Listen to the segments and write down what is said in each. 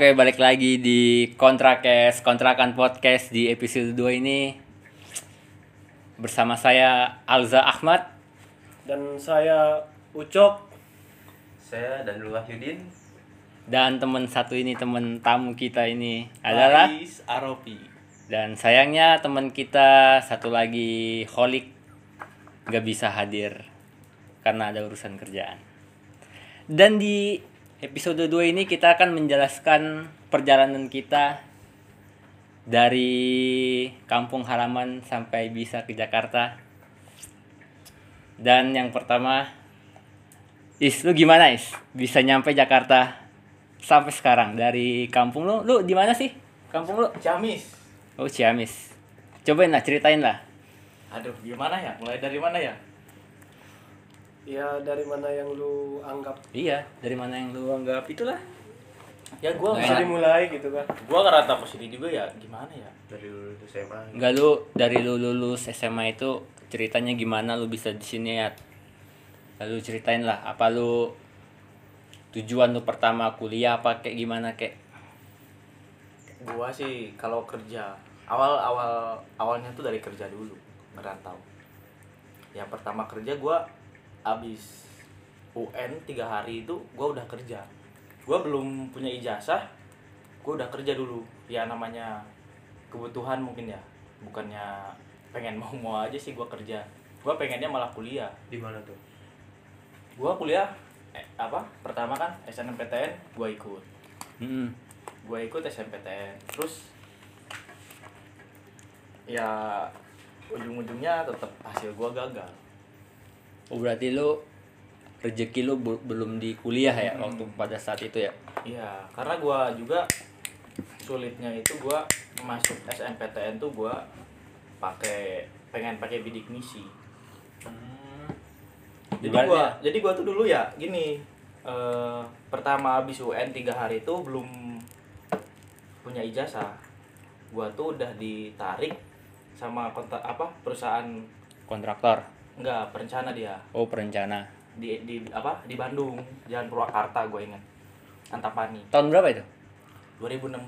Oke, balik lagi di Kontrakes, Kontrakan Podcast di episode 2 ini bersama saya Alza Ahmad. dan saya Ucok Saya dan Wahyudin Dan teman satu ini, teman tamu kita ini adalah Faris Aropi dan sayangnya teman kita satu lagi Holik nggak bisa hadir karena ada urusan kerjaan. Dan di episode 2 ini kita akan menjelaskan perjalanan kita dari kampung halaman sampai bisa ke Jakarta. Dan yang pertama, Is, lu gimana Is? Bisa nyampe Jakarta sampai sekarang dari kampung lu? Lu di mana sih? Kampung lu? Ciamis Oh Ciamis. Cobain lah, ceritain lah. Aduh gimana ya mulai dari mana ya ya dari mana yang lu anggap? Iya, dari mana yang lu anggap? Itulah. Ya gua Nggak bisa dimulai gitu kan Gua ngerata posisi juga ya. Gimana ya? Dari lulus SMA Enggak lu dari lu lulus SMA itu ceritanya gimana? Lu bisa di sini ya? Lalu ceritain lah. Apa lu tujuan lu pertama kuliah apa kayak gimana kayak? Gua sih kalau kerja awal awal awalnya tuh dari kerja dulu ngerantau Yang pertama kerja gua abis UN tiga hari itu gua udah kerja. Gua belum punya ijazah gua udah kerja dulu. Ya namanya kebutuhan mungkin ya. Bukannya pengen mau mau aja sih gua kerja. Gua pengennya malah kuliah. Di mana tuh? Gua kuliah eh, apa pertama kan SNMPTN gua ikut. Mm-mm. gua ikut SNMPTN terus ya ujung-ujungnya tetap hasil gua gagal Oh berarti lu rezeki lu belum di kuliah ya Hmm. waktu pada saat itu ya? iya karena gua juga sulitnya itu gua masuk SNMPTN tuh gua pakai pengen pakai bidik misi jadi Ibaratnya- gua jadi gua tuh dulu ya gini eh, pertama habis UN tiga hari itu belum punya ijazah gua tuh udah ditarik sama kontak apa perusahaan Kontraktor. Enggak perencana dia. Oh perencana. di di apa? Di Bandung Jalan Purwakarta gue ingat. Antapani. Tahun berapa itu? 2016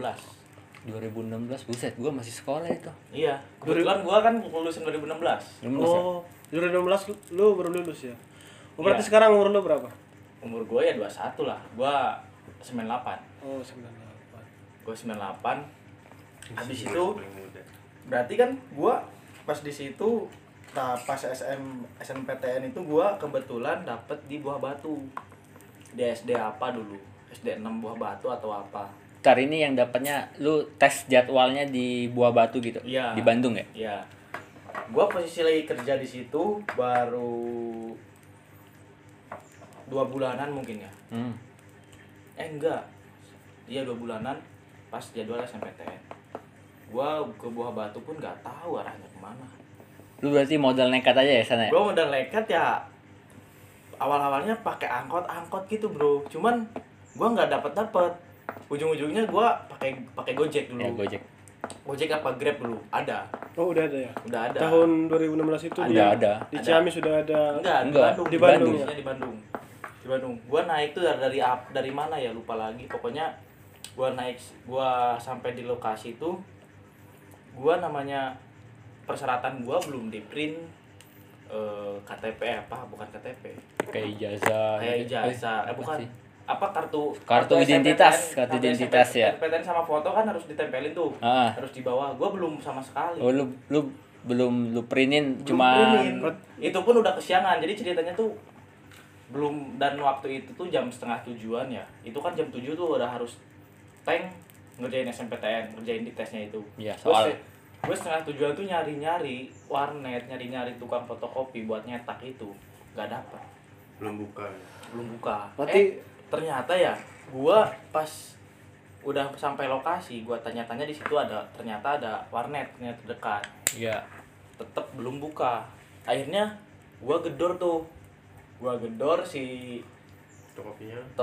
2016 buset gua masih sekolah itu. iya kebetulan gua kan lulusan 2016 2016 ya? oh 2016 lu, lu baru lulus ya? Oh, berarti Iya. sekarang umur lu berapa? Umur gue ya 21 lah. Gua 98 oh 98 gue 98 habis itu paling muda berarti kan gua pas di situ nah pas SM SNPTN itu gua kebetulan dapet di Buah Batu di SD apa dulu SD 6 Buah Batu atau apa Ntar ini yang dapatnya lu tes jadwalnya di Buah Batu gitu. Iya. Di Bandung ya? ya gua posisi lagi kerja di situ baru dua bulanan mungkin ya Hmm. eh enggak iya dua bulanan pas jadwal SNPTN gua ke Buah Batu pun nggak tahu arahnya ke mana Lu berarti modal nekat aja ya sana ya? gue udah nekat ya awal-awalnya pakai angkot-angkot gitu bro. Cuman gue nggak dapat dapat ujung-ujungnya gue pakai pakai gojek dulu. Ya Gojek. gojek apa grab dulu? Ada. Oh udah ada ya? Udah ada. Tahun 2016 itu Ada. di, Udah ada. di Ada. Ciamis sudah ada. Enggak di Enggak, Bandung. Di Bandung ya? di Bandung. Di Bandung. Gue naik tuh dari dari ap- dari mana ya? Lupa lagi. Pokoknya gue naik gue sampai di lokasi itu gue namanya persyaratan gue belum di print eh, KTP apa bukan KTP Kayak ijazah. kayak gitu. ijazah eh apa bukan sih? apa kartu Kartu identitas, SNMPTN, kartu identitas ya. SNMPTN sama foto kan harus ditempelin tuh Ah. harus di bawah gue belum sama sekali Oh lu lu belum lu printin Belum cuma printin. itu pun udah kesiangan jadi ceritanya tuh belum dan waktu itu tuh jam setengah tujuan ya itu kan jam tujuh tuh udah harus tank ngerjain SNMPTN ngerjain di tesnya itu Gua soal. Gue setengah tujuan tuh nyari nyari warnet nyari nyari tukang fotokopi buat nyetak itu. Nggak dapat belum buka belum buka. Berarti- eh, ternyata ya gua pas udah sampai lokasi gua tanya-tanya di situ ada ternyata ada warnet ternyata dekat Iya. tetap belum buka. Akhirnya gua gedor tuh. Gua gedor si to-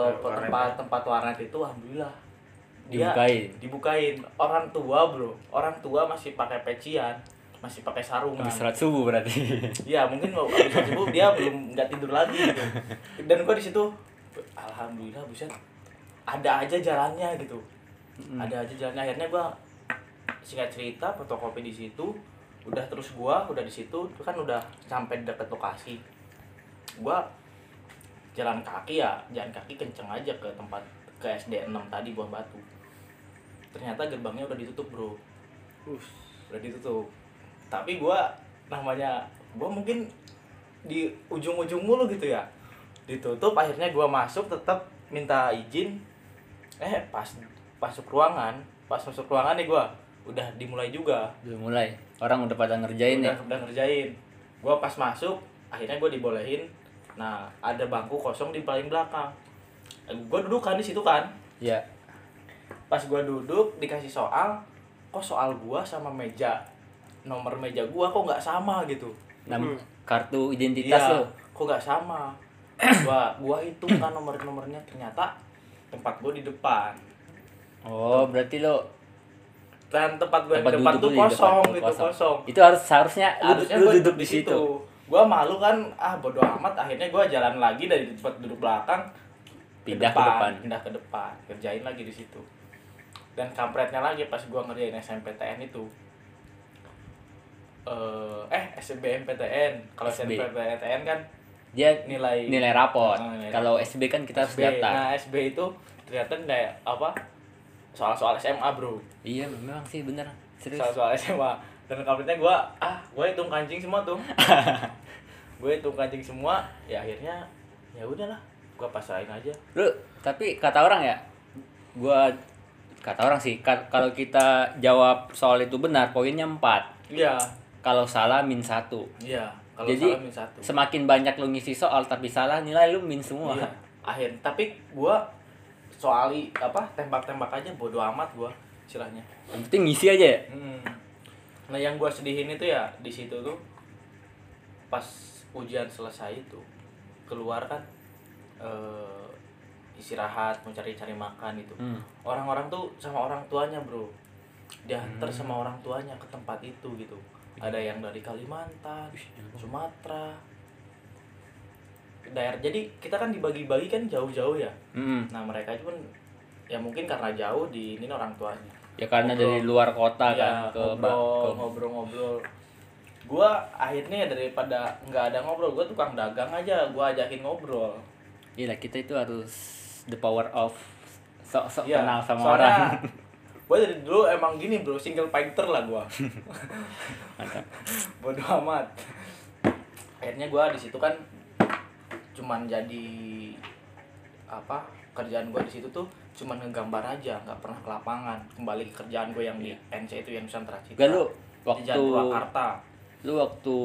eh, warnet. tempat tempat warnet itu alhamdulillah dia Dibukain. dibukain. Orang tua bro. Orang tua masih pakai pecian masih pakai sarungan. Habis sholat subuh berarti. ya mungkin mau habis subuh dia belum nggak tidur lagi gitu. Dan gua di situ alhamdulillah buset. Ada aja jalannya gitu. Ada aja jalannya. Akhirnya gua singkat cerita fotokopi di situ. Udah terus gua udah di situ itu kan udah sampai deket lokasi. Gua jalan kaki ya jalan kaki kenceng aja ke tempat ke SD 6 tadi buah batu ternyata gerbangnya udah ditutup bro. Udah ditutup. Tapi gua namanya gua mungkin di ujung-ujung mulu gitu ya. Ditutup akhirnya gua masuk tetap minta izin. Eh pas masuk ruangan pas masuk ruangan nih gua udah dimulai juga. Udah mulai. Orang udah pada ngerjain ya. udah, udah ngerjain. Gua pas masuk akhirnya gua dibolehin. Nah ada bangku kosong di paling belakang. Eh, gua duduk kan di situ kan? Ya. Pas gua duduk dikasih soal kok soal gua sama meja? Nomor meja gua kok nggak sama gitu? Nam kartu identitas Iya, lo. kok nggak sama? Gua gua hitung kan nomor-nomornya ternyata tempat gua di depan. Oh, berarti lo dan tempat gua tempat di depan duduk tuh lu di depan, kosong tuh gitu kosong, Itu harus seharusnya lu, harusnya lu gua duduk di situ. gua malu kan ah bodo amat akhirnya gua jalan lagi dari tempat duduk belakang Pindah ke depan. pindah ke depan kerjain lagi di situ dan kampretnya lagi pas gua ngerjain SMPTN itu eh eh SBMPTN kalau SB. SMPTN kan Dia nilai nilai raport. Oh, nilai Kalau SB kan kita harus SB. daftar. Nah, SB itu ternyata kayak apa? Soal-soal SMA, Bro. Iya, memang sih bener. Serius. Soal-soal SMA. Dan kampretnya gua ah, gua hitung kancing semua tuh. gue hitung kancing semua, ya akhirnya ya udahlah, gua pasrahin aja. Lu tapi kata orang ya, gua kata orang sih ka- kalau kita jawab soal itu benar poinnya 4 Iya, kalau salah min satu iya. Kalau jadi salah min satu. semakin banyak lu ngisi soal tapi salah nilai lu min semua Iya. Akhir, tapi gua soali apa tembak-tembak aja bodo amat gua istilahnya. yang penting ngisi aja ya Hmm. Nah yang gue sedihin itu ya di situ tuh pas ujian selesai itu keluar kan eh, istirahat mau cari-cari makan itu Hmm. orang-orang tuh sama orang tuanya bro. Diantar sama orang tuanya ke tempat itu gitu. Ada yang dari Kalimantan Sumatera. Daerah jadi kita kan dibagi-bagi kan jauh-jauh ya. Hmm. nah mereka pun ya mungkin karena jauh di ini orang tuanya. Ya karena Ngobrol. dari luar kota kan ya, ngobrol ke- ngobrol-ngobrol. Gua akhirnya daripada nggak ada ngobrol gua tukang dagang aja gua ajakin ngobrol. Iya kita itu harus the power of sok-sok Iya, kenal sama soalnya orang. gua dari dulu emang gini bro. Single fighter lah gua. Mantap. bodoh amat. Akhirnya gua di situ kan cuman jadi apa kerjaan gua di situ tuh cuman ngegambar aja nggak pernah ke lapangan. Kembali ke kerjaan gue yang di NC itu yang Nusantara Citra. Gak lu di waktu Purwakarta. lu waktu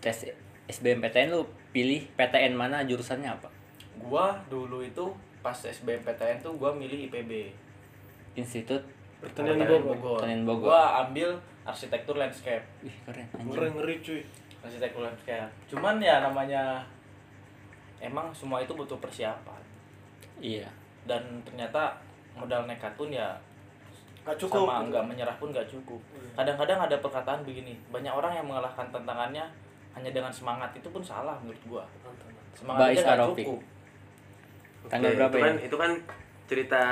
tes SBMPTN lu pilih PTN mana jurusannya apa? gua dulu itu pas SBMPTN tuh gua milih IPB Institut Pertanian Pertanian Bogor. Pertanian Bogor. gua ambil arsitektur landscape Wih, keren anjing. Ngeri ngeri cuy. arsitektur landscape cuman ya namanya emang semua itu butuh persiapan Iya. dan ternyata modal nekat pun ya Gak cukup. sama nggak menyerah pun nggak cukup kadang-kadang ada perkataan begini banyak orang yang mengalahkan tantangannya hanya dengan semangat itu pun salah menurut gua semangat Bais aja nggak Arofik. cukup Tanggal Oke, berapa itu kan, ini? itu kan cerita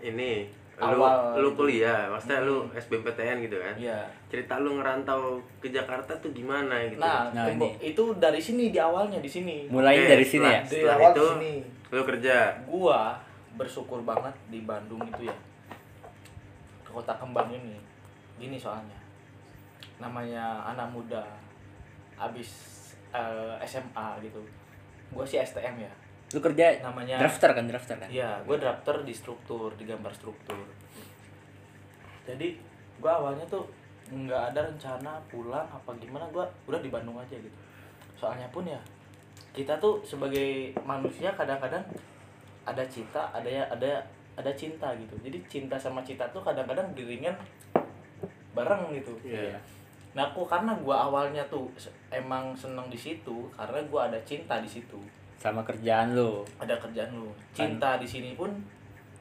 ini lu Awal lu gitu. kuliah maksudnya lu Hmm. SBMPTN gitu kan Iya. cerita lu ngerantau ke Jakarta tuh gimana gitu Nah, Nah, tempo- ini. itu dari sini di awalnya di sini. Mulainya Oke, dari sini ya. setelah- Dari setelah awal itu sini. lu kerja Gua bersyukur banget di Bandung itu ya. Ke kota kembang ini. Gini soalnya. Namanya anak muda habis eh, SMA gitu. Gua sih STM ya. Lu kerja Namanya drafter kan, drafter kan? Iya, gue drafter di struktur, di gambar struktur. Jadi gue awalnya tuh nggak ada rencana pulang apa gimana gue udah di Bandung aja gitu. Soalnya pun ya kita tuh sebagai manusia kadang-kadang ada cita, ada ya ada ada cinta gitu. Jadi cinta sama cinta tuh kadang-kadang diringan bareng gitu. Iya. Nah, aku karena gua awalnya tuh emang seneng di situ karena gua ada cinta di situ Sama kerjaan lu. ada kerjaan lu cinta di sini pun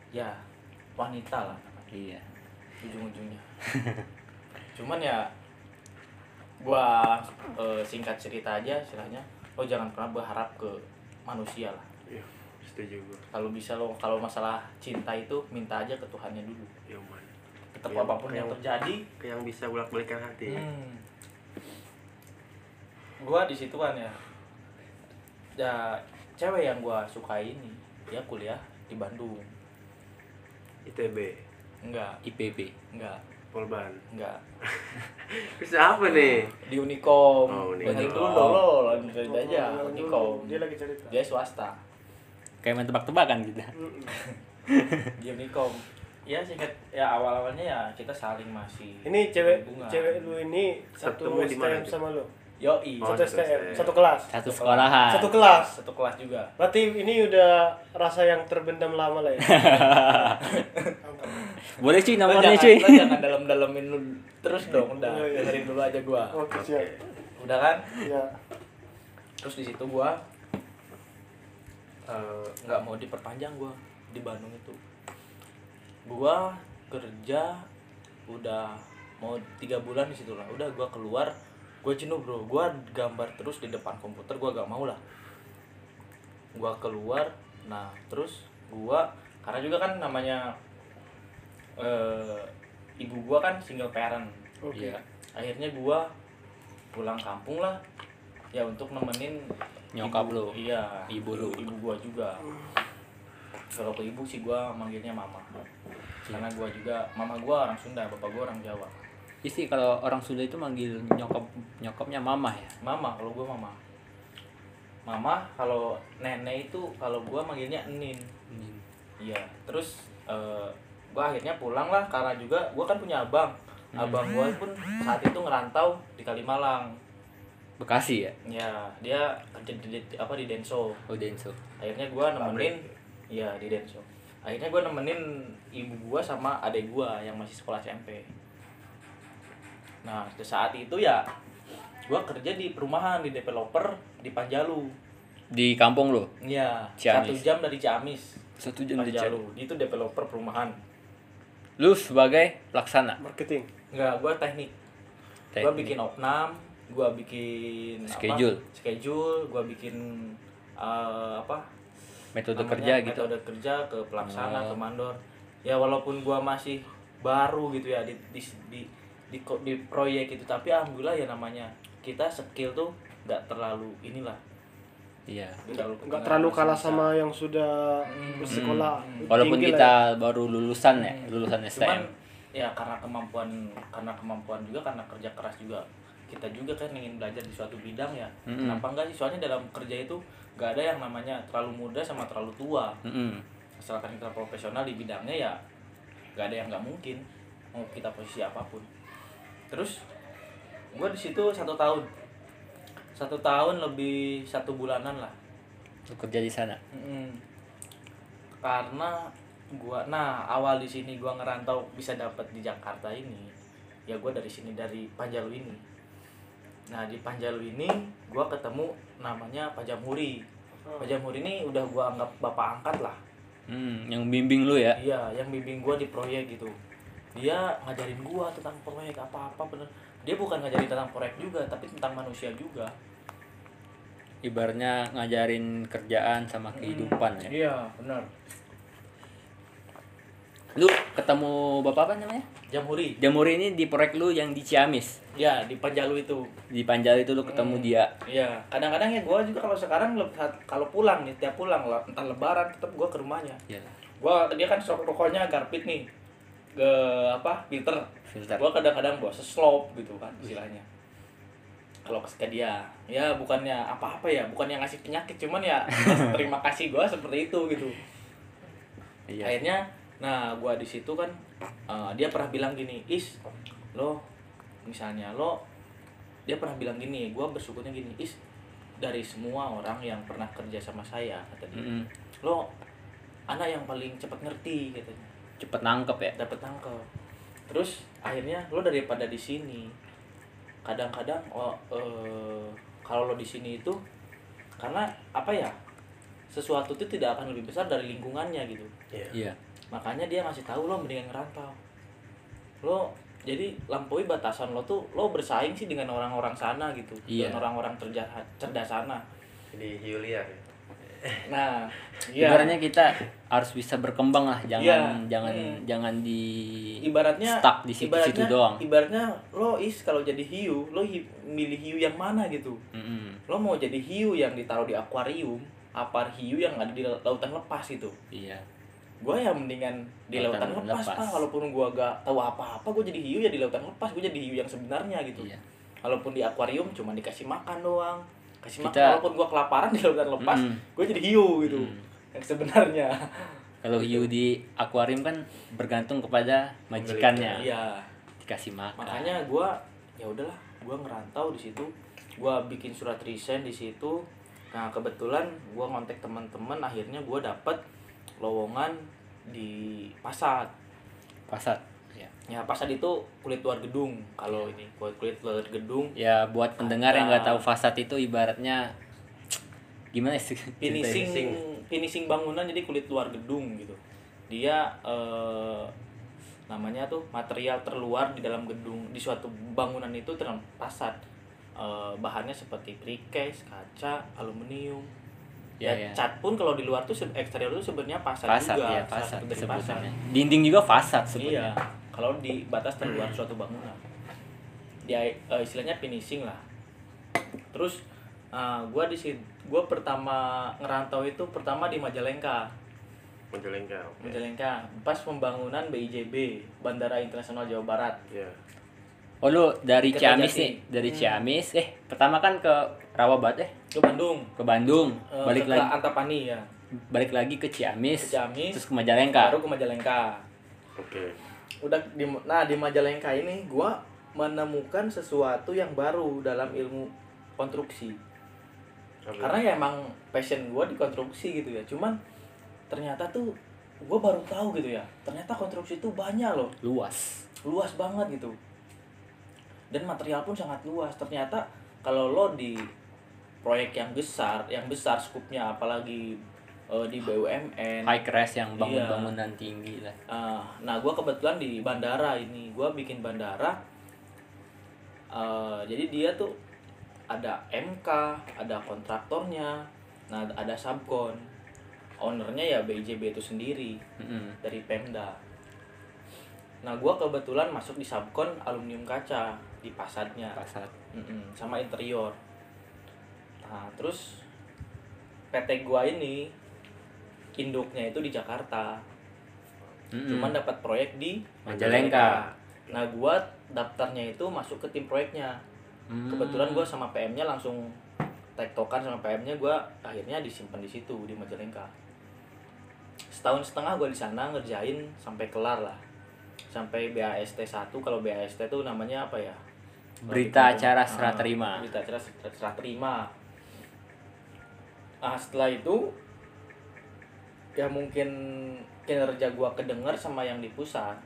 ya wanita lah Iya. ujung-ujungnya cuman ya gua eh, singkat cerita aja istilahnya lo jangan pernah berharap ke manusia lah setuju gua kalau bisa lo kalau masalah cinta itu minta aja ke Tuhannya dulu ya man tetap Yang- apa pun yang yang- terjadi yang bisa bolak balikan hati Hmm. Gua di situ kan ya. Ya cewek yang gua suka ini dia kuliah di Bandung. ITB Enggak, IPB enggak, Polban enggak. terus apa nih Di Unicom. Oh, Unicom. Dulu lo, lanjut cerita aja. Oh, Unicom. Dia lagi cerita. Dia swasta. kayak main tebak-tebakan gitu. Di Unicom. Ya singkat ya awal-awalnya ya kita saling masih Ini cewek hubungan. cewek lu ini satu Ketemu di mana sama lu. Yoi. Oh, Satu satu STM, STM. satu kelas. satu sekolahan Satu kelas. Satu kelas juga. Berarti ini udah rasa yang terbendam lama lah ya. boleh cuy nomornya jangan, cuy lo jangan dalam-dalamin lu terus dong, udah. Oh, iya. Dengerin dulu aja gua. Oke, siap. Udah kan? Ya. terus di situ gua eh, nggak mau diperpanjang gua di Bandung itu gua kerja udah mau tiga bulan di situ lah udah gua keluar gua jenuh bro gua gambar terus di depan komputer gua gak mau lah gua keluar nah terus gua karena juga kan namanya eh, ibu gua kan single parent Oke. Iya. akhirnya gua pulang kampung lah ya untuk nemenin Nyokap ibu, lu. iya Ibu lu. ibu gua juga kalau ke ibu sih gua manggilnya mama karena gua juga mama gua orang Sunda bapak gua orang Jawa Isi kalau orang Sunda itu manggil nyokap nyokapnya mama ya. Mama kalau gua mama. Mama kalau nenek itu kalau gua manggilnya enin iya terus eh, gua akhirnya pulang lah karena juga gua kan punya abang. Abang gua pun saat itu ngerantau di Kalimalang. Bekasi ya? Ya dia kerja di, di- apa di Denso. Oh Denso. Akhirnya gua nemenin iya di Denso. Akhirnya gua nemenin ibu gua sama adik gua yang masih sekolah SMP nah di saat itu ya gua kerja di perumahan di developer di Panjalu di kampung lu iya Ciamis. satu jam dari Ciamis satu jam di Ciamis. Panjalu itu developer perumahan lu sebagai pelaksana Marketing. enggak gua teknik gua Teknik. bikin opnam gua bikin Schedule. apa, schedule gua bikin eh, apa metode namanya, kerja gitu metode kerja ke pelaksana Oh. ke mandor ya walaupun gua masih baru gitu ya di di di, di, di proyek itu. Tapi alhamdulillah ya namanya kita skill tuh nggak terlalu inilah. Iya. Nggak Enggak terlalu kalah sama yang sudah Hmm. bersekolah. walaupun tinggi kita ya. baru lulusan ya lulusan cuman STM ya karena kemampuan karena kemampuan juga karena kerja keras juga. Kita juga kan ingin belajar di suatu bidang ya. Mm-mm. kenapa enggak sih? Soalnya dalam kerja itu nggak ada yang namanya terlalu muda sama terlalu tua. Mm-mm. asalkan kita profesional di bidangnya ya nggak ada yang nggak mungkin. Mau kita posisi apa pun terus gue di situ satu tahun. Satu tahun lebih satu bulanan lah. Lu kerja di sana? Karena gua nah awal di sini gua ngerantau bisa dapat di Jakarta ini ya gua dari sini dari Panjalu ini. Nah di Panjalu ini gua ketemu namanya Pak Jamhuri Pak Jamhuri ini udah gua anggap bapak angkat lah. Hmm, yang bimbing lu ya? Iya, yang bimbing gua di proyek gitu. Dia ngajarin gua tentang proyek apa-apa bener. Dia bukan ngajarin tentang proyek juga, tapi tentang manusia juga. ibaratnya ngajarin kerjaan sama kehidupan ya Iya, benar. lu ketemu bapak apa namanya Jamhuri. Jamuri ini di proyek lu yang di Ciamis Ya, di Panjalu itu. di Panjal itu lu ketemu Hmm. dia Iya, kadang-kadang ya gua juga kalau sekarang kalau pulang nih, tiap pulang lah, entah lebaran tetap gua ke rumahnya. ya Gua dia kan sok rokoknya garpit nih. Ke apa? Filter. filter Gua kadang-kadang bawa seslop gitu kan istilahnya. Kalau ke dia, ya bukannya apa-apa ya, bukan yang ngasih penyakit, cuman ya terima kasih gua seperti itu gitu. iya Akhirnya, nah gua di situ kan eh, dia pernah bilang gini, is lo misalnya lo dia pernah bilang gini, gua bersyukurnya gini, is dari semua orang yang pernah kerja sama saya kata dia, Mm-mm. lo anak yang paling cepat ngerti katanya cepet nangkep ya dapat tangkap terus akhirnya lo daripada di sini kadang-kadang oh, eh, kalau lo di sini itu karena apa ya sesuatu itu tidak akan lebih besar dari lingkungannya gitu Iya. iya makanya dia ngasih tahu lo mendingan ngerantau lo jadi lampaui batasan lo tuh lo bersaing sih dengan orang-orang sana gitu Iya. dengan orang-orang cerdas cerdas sana Jadi Yulia ya. Nah iya Ibaratnya kita harus bisa berkembang lah, jangan Iya. jangan Hmm. jangan di ibaratnya stuck di situ-situ ibaratnya- doang. ibaratnya lo is kalau jadi hiu lo hi- milih hiu yang mana gitu Mm-mm. lo mau jadi hiu yang ditaruh di akuarium apa hiu yang ada di lautan lepas gitu Iya. gue ya mendingan di Lautan lautan, lepas, lepas. Pak. walaupun gue gak tahu apa-apa gue jadi hiu ya di lautan lepas gue jadi hiu yang sebenarnya gitu Iya. walaupun di akuarium cuma dikasih makan doang kasih makan Kita- walaupun gue kelaparan di lautan lepas Mm. gue jadi hiu gitu Mm. yang sebenarnya Kalau hiu di akuarium kan bergantung kepada majikannya. iya Dikasih makan. makanya gue ya udahlah gue ngerantau di situ gue bikin surat resign di situ nah kebetulan gue kontak teman-teman akhirnya gue dapet lowongan di Pasat Pasat. Ya. ya Pasat itu kulit luar gedung kalau ini kulit kulit luar gedung Ya buat pendengar yang nggak Ada. tahu fasad itu ibaratnya gimana sih? finishing ceritanya? finishing bangunan jadi kulit luar gedung gitu dia eh, namanya tuh material terluar di dalam gedung di suatu bangunan itu dalam fasad Eh, bahannya seperti precast kaca aluminium Ya, ya, ya. cat pun kalau di luar tuh eksterior itu sebenarnya fasad, Fasad juga ya, fasad fasad. sebutannya. Dinding juga fasad Iya, sebenarnya. Kalau di batas terluar suatu bangunan. Dia eh, istilahnya finishing lah. Terus uh, gua di sini gua pertama ngerantau itu pertama di Majalengka. Majalengka. Oke. Majalengka pas pembangunan BIJB, Bandara Internasional Jawa Barat. Iya. Oh lu dari. Ciamis nih, dari Hmm. Ciamis. Eh pertama kan ke Rawabat eh Ke Bandung. ke Bandung, Eh, balik lagi Antapani ya. balik lagi ke Ciamis, Ke Ciamis, terus ke Majalengka. baru ke Majalengka. Oke. Udah di nah di Majalengka ini gua menemukan sesuatu yang baru dalam ilmu konstruksi. Apa? karena ya emang passion gue di konstruksi gitu ya cuman ternyata tuh gue baru tahu gitu ya ternyata konstruksi itu banyak loh Luas. luas banget gitu dan material pun sangat luas ternyata kalau lo di proyek yang besar yang besar skupnya apalagi eh, di BUMN High crash yang Iya. bangunan tinggi lah. Ah, nah gue kebetulan di bandara ini gue bikin bandara Eh, jadi dia tuh ada MK ada kontraktornya nah ada subkon ownernya ya BJB itu sendiri Mm-mm. dari Pemda nah gue kebetulan masuk di subkon aluminium kaca di pasadnya Fasad. Mm-mm, sama interior nah terus PT gua ini induknya itu di Jakarta Mm-mm. cuman dapat proyek di Majalengka. Nah, gua daftarnya itu masuk ke tim proyeknya. Hmm. Kebetulan gua sama PM-nya langsung tektokan sama PM-nya gua akhirnya disimpan di situ di Majalengka. Setahun setengah gua di sana ngerjain sampai kelar lah. Sampai BAST 1 kalau BAST itu namanya apa ya? Berita di- acara Ah, serah terima. Berita acara serah, serah terima. Ah, setelah itu ya mungkin kinerja gua kedenger sama yang di pusat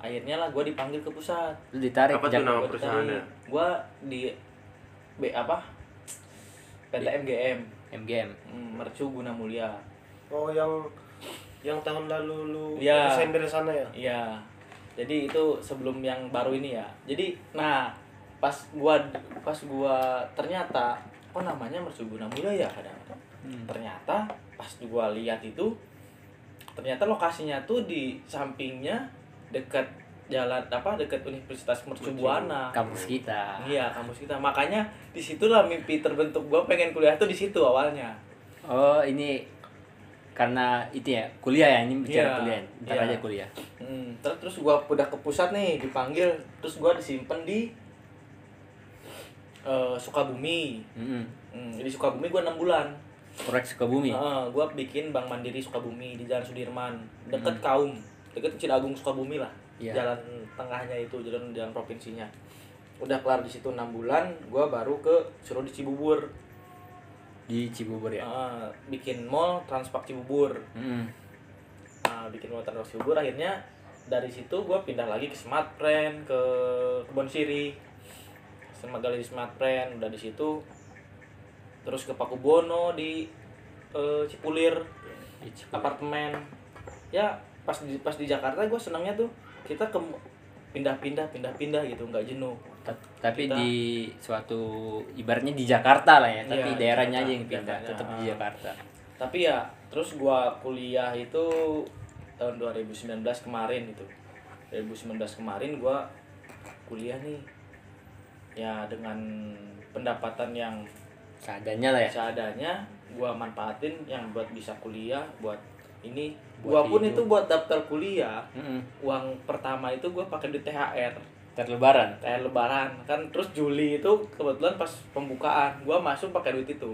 akhirnya lah gua dipanggil ke pusat. Lu ditarik Apa ke tuh nama perusahaannya? gua di B apa? PT MGM MGM. hmm, Mercu Guna Mulia. Oh yang yang tahun lalu lu resign dari sana ya? iya. Jadi itu sebelum yang baru ini ya. Jadi nah pas gua pas gua ternyata apa namanya Mercu Guna Mulia ya kadang-kadang? Hmm. ternyata pas gua lihat itu ternyata lokasinya tuh di sampingnya dekat jalan apa dekat Universitas Mercu Buana Kampus kita. iya kampus kita makanya di situlah mimpi terbentuk gua pengen kuliah tuh di situ awalnya Oh, ini karena itu ya, kuliah ya, ini bicara Iya, kuliah. Ntar iya. aja kuliah. hmm, terus terus gua udah ke pusat nih dipanggil terus gua disimpan di eh, Sukabumi Mm-mm. hmm, di Sukabumi gua enam bulan Proyek Sukabumi. Heeh, gua bikin Bank Mandiri Sukabumi di Jalan Sudirman, deket Hmm. Kaum, deket Cidagung Sukabumi lah. Iya. Jalan tengahnya itu, jalan jalan provinsinya. Udah kelar di situ 6 bulan, gua baru ke suruh di Cibubur. Di Cibubur ya. Heeh, bikin mall Transpak Cibubur. Mm-mm. Nah, bikin mall Transpak Cibubur akhirnya dari situ gua pindah lagi ke Smart Brand, ke Kebon Siri. Galeri Smart Brand udah di situ. Terus ke Pakubono di eh, Cipulir. Di Cibubur. apartemen ya pas di pas di Jakarta gue senangnya tuh kita ke pindah-pindah pindah-pindah gitu nggak jenuh Ta- Tapi Kita- di suatu ibaratnya di Jakarta lah ya, tapi Iya, daerahnya Jakarta, aja yang pindah, daerahnya. tetap di Jakarta. tapi ya terus gua kuliah itu tahun 2019 kemarin itu 2019 kemarin gua kuliah nih ya dengan pendapatan yang seadanya lah ya. Seadanya gua manfaatin yang buat bisa kuliah buat ini. Buat gua pun hidup. itu buat daftar kuliah. Mm-mm. uang pertama itu gua pakai di THR terlebaran THR lebaran? Kan terus Juli itu kebetulan pas pembukaan gua masuk pakai duit itu.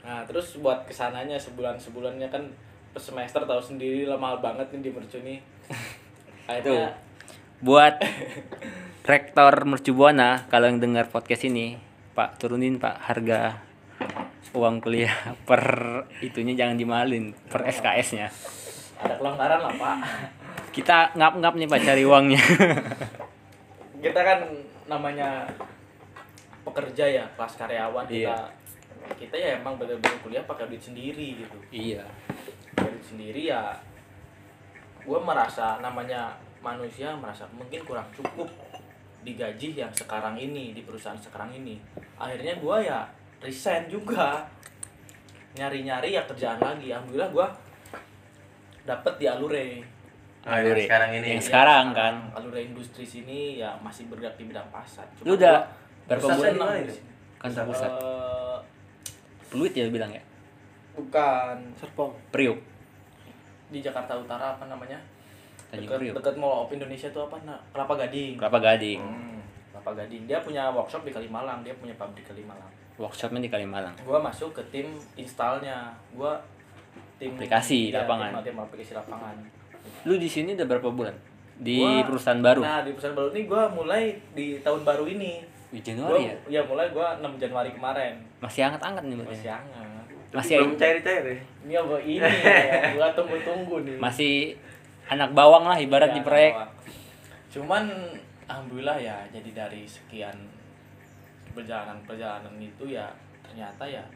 Nah terus buat ke sananya sebulan sebulannya kan per semester tahu sendiri lah mahal banget nih di mercu nih. Akhirnya buat rektor Mercubuana kalau yang dengar podcast ini Pak turunin Pak harga uang kuliah per itunya jangan dimalin per SKS-nya ada kelonggaran lah pak. Kita ngap-ngap nih Pak cari uangnya. Kita kan namanya pekerja ya kelas karyawan kita. Iya. kita ya emang bener-bener kuliah pakai duit sendiri gitu. Iya. Pakai duit sendiri ya gue merasa namanya manusia merasa mungkin kurang cukup digaji yang sekarang ini di perusahaan sekarang ini. Akhirnya gue ya resign juga. Nyari-nyari ya kerjaan lagi. Alhamdulillah gue dapet di Alure. Alure. sekarang ini. Yang sekarang kan? Alure industri sini ya masih bergerak di bidang pasar. Lu udah berapa bulan? di mana di kantor pusat. Eh, Peluit ya lu bilang ya? bukan. Serpong. Priuk. Di Jakarta Utara apa namanya Tanjung dekat Priuk. dekat Mall of Indonesia itu apa nah Kelapa Gading. Kelapa Gading. Hmm, Kelapa Gading. Dia punya workshop di Kalimalang. Dia punya pabrik di Kalimalang. Workshopnya di Kalimalang. Gua masuk ke tim installnya. Gua tim Aplikasi iya, lapangan. tim, tim aplikasi lapangan. Lu di sini udah berapa bulan? Di Gua- perusahaan baru? Nah di perusahaan baru ini gua mulai di tahun baru ini. Di gua, Januari ya? ya mulai gua 6 Januari kemarin. Masih hangat-hangat nih berarti. masih hangat. Masih Belum cair-cair ya? ini apa ini? Ya, gua tunggu-tunggu nih. Masih anak bawang lah ibarat Ya, di proyek. Cuman alhamdulillah ya jadi dari sekian perjalanan-perjalanan itu ya ternyata ya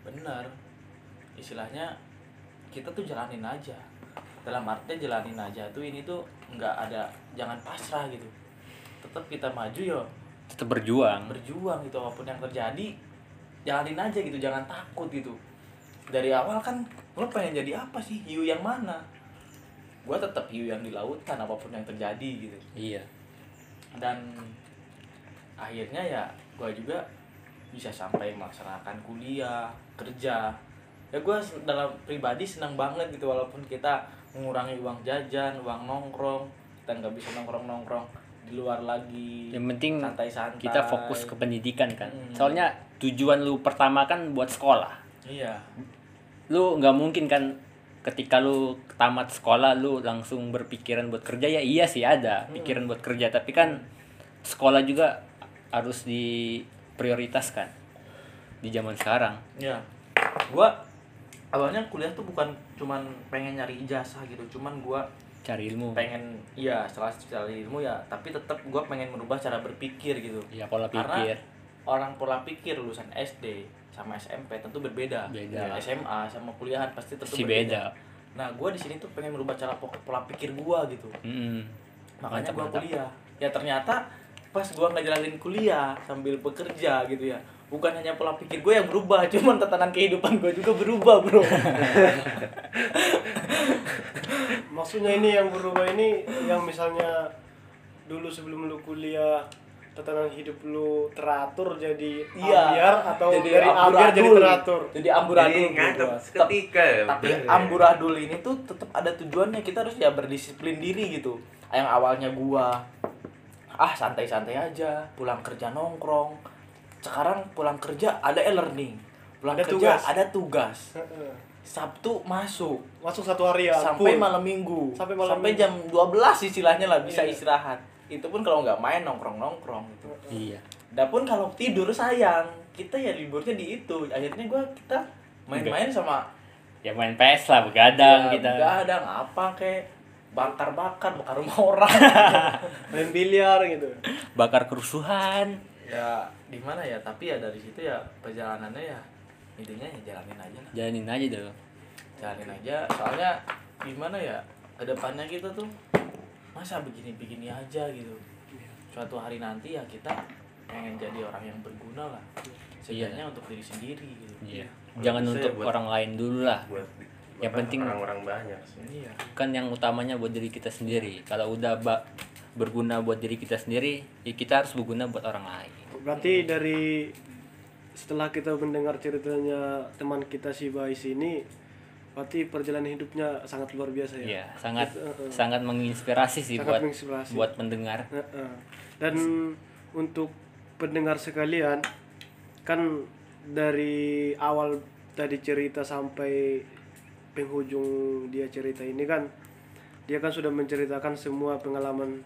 benar. Istilahnya kita tuh jalanin aja. Dalam artinya jalanin aja tuh ini tuh nggak ada jangan pasrah gitu. Tetap kita maju ya tetap berjuang. Berjuang gitu apa pun yang terjadi jalanin aja gitu jangan takut gitu. Dari awal kan lo pengen jadi apa sih? Hiu yang mana gua tetap hiu yang di lautan apa pun yang terjadi gitu. Iya. Dan akhirnya ya gua juga bisa sampai melaksanakan kuliah kerja. Ya gua se- dalam pribadi senang banget gitu walaupun kita mengurangi uang jajan uang nongkrong kita nggak bisa nongkrong nongkrong di luar lagi yang penting santai-santai. kita fokus ke pendidikan kan. Hmm. soalnya tujuan lu pertama kan buat sekolah. Iya. Lu nggak mungkin kan ketika lu tamat sekolah lu langsung berpikiran buat kerja ya iya sih ada pikiran buat kerja. Tapi kan sekolah juga harus diprioritaskan di zaman sekarang. Ya, gua awalnya kuliah tuh bukan cuman pengen nyari ijazah gitu, cuman gua cari ilmu. pengen iya setelah cari ilmu ya, tapi tetap gua pengen merubah cara berpikir gitu. ya pola Karena pikir. orang pola pikir lulusan SD sama SMP tentu berbeda. Beda. SMA sama kuliahan pasti tentu si berbeda. beda Nah, gua di sini tuh pengen merubah cara po- pola pikir gua gitu. Mm-mm. Makanya mantap. kuliah. Ya ternyata pas gua ngejalanin kuliah sambil bekerja gitu ya. Bukan hanya pola pikir gue yang berubah, cuman tatanan kehidupan gue juga berubah, Bro. Maksudnya ini yang berubah ini yang misalnya dulu sebelum lu kuliah tatanan hidup lu teratur jadi Iya. ambiar atau Jadi dari ambiar jadi amburadul. teratur. Jadi amburadul Jadi gitu. seketika ya. tapi bener ya. amburadul ini tuh tetap ada tujuannya kita harus ya berdisiplin diri gitu yang awalnya gua ah santai-santai aja pulang kerja nongkrong sekarang pulang kerja ada e-learning pulang Ada kerja tugas. ada tugas Heeh. sabtu masuk Masuk satu hari ya. sampai full. malam minggu Sampai malam minggu. jam 12 istilahnya lah bisa Iya. istirahat itu pun kalau nggak main nongkrong nongkrong gitu. Iya. Dapun kalau tidur sayang. Kita ya liburnya di itu. Akhirnya gua kita main-main sama ya main PS lah begadang Ya, kita. Begadang apa kek. Bakar-bakar bakar rumah orang. main biliar gitu. bakar kerusuhan. Ya di mana ya? Tapi ya dari situ ya perjalanannya ya intinya ya jalanin aja lah. jalanin aja dulu Jalanin aja. Soalnya gimana ya ke depannya kita tuh masa begini-begini aja gitu. Suatu hari nanti ya kita pengen jadi orang yang berguna lah. setidaknya untuk diri sendiri gitu Iya. Kalau Jangan untuk buat- orang lain dulu lah. buat Yang penting- orang-orang banyak sih iya Kan yang utamanya buat diri kita sendiri. Kalau udah ba- berguna buat diri kita sendiri, ya kita harus berguna buat orang lain. Berarti dari setelah kita mendengar ceritanya teman kita si Bais ini, berarti perjalanan hidupnya sangat luar biasa ya. Iya, sangat Heeh. sangat menginspirasi sih Sangat buat menginspirasi. buat pendengar. Heeh. Dan untuk pendengar sekalian, kan dari awal tadi cerita sampai penghujung dia cerita ini kan, dia kan sudah menceritakan semua pengalaman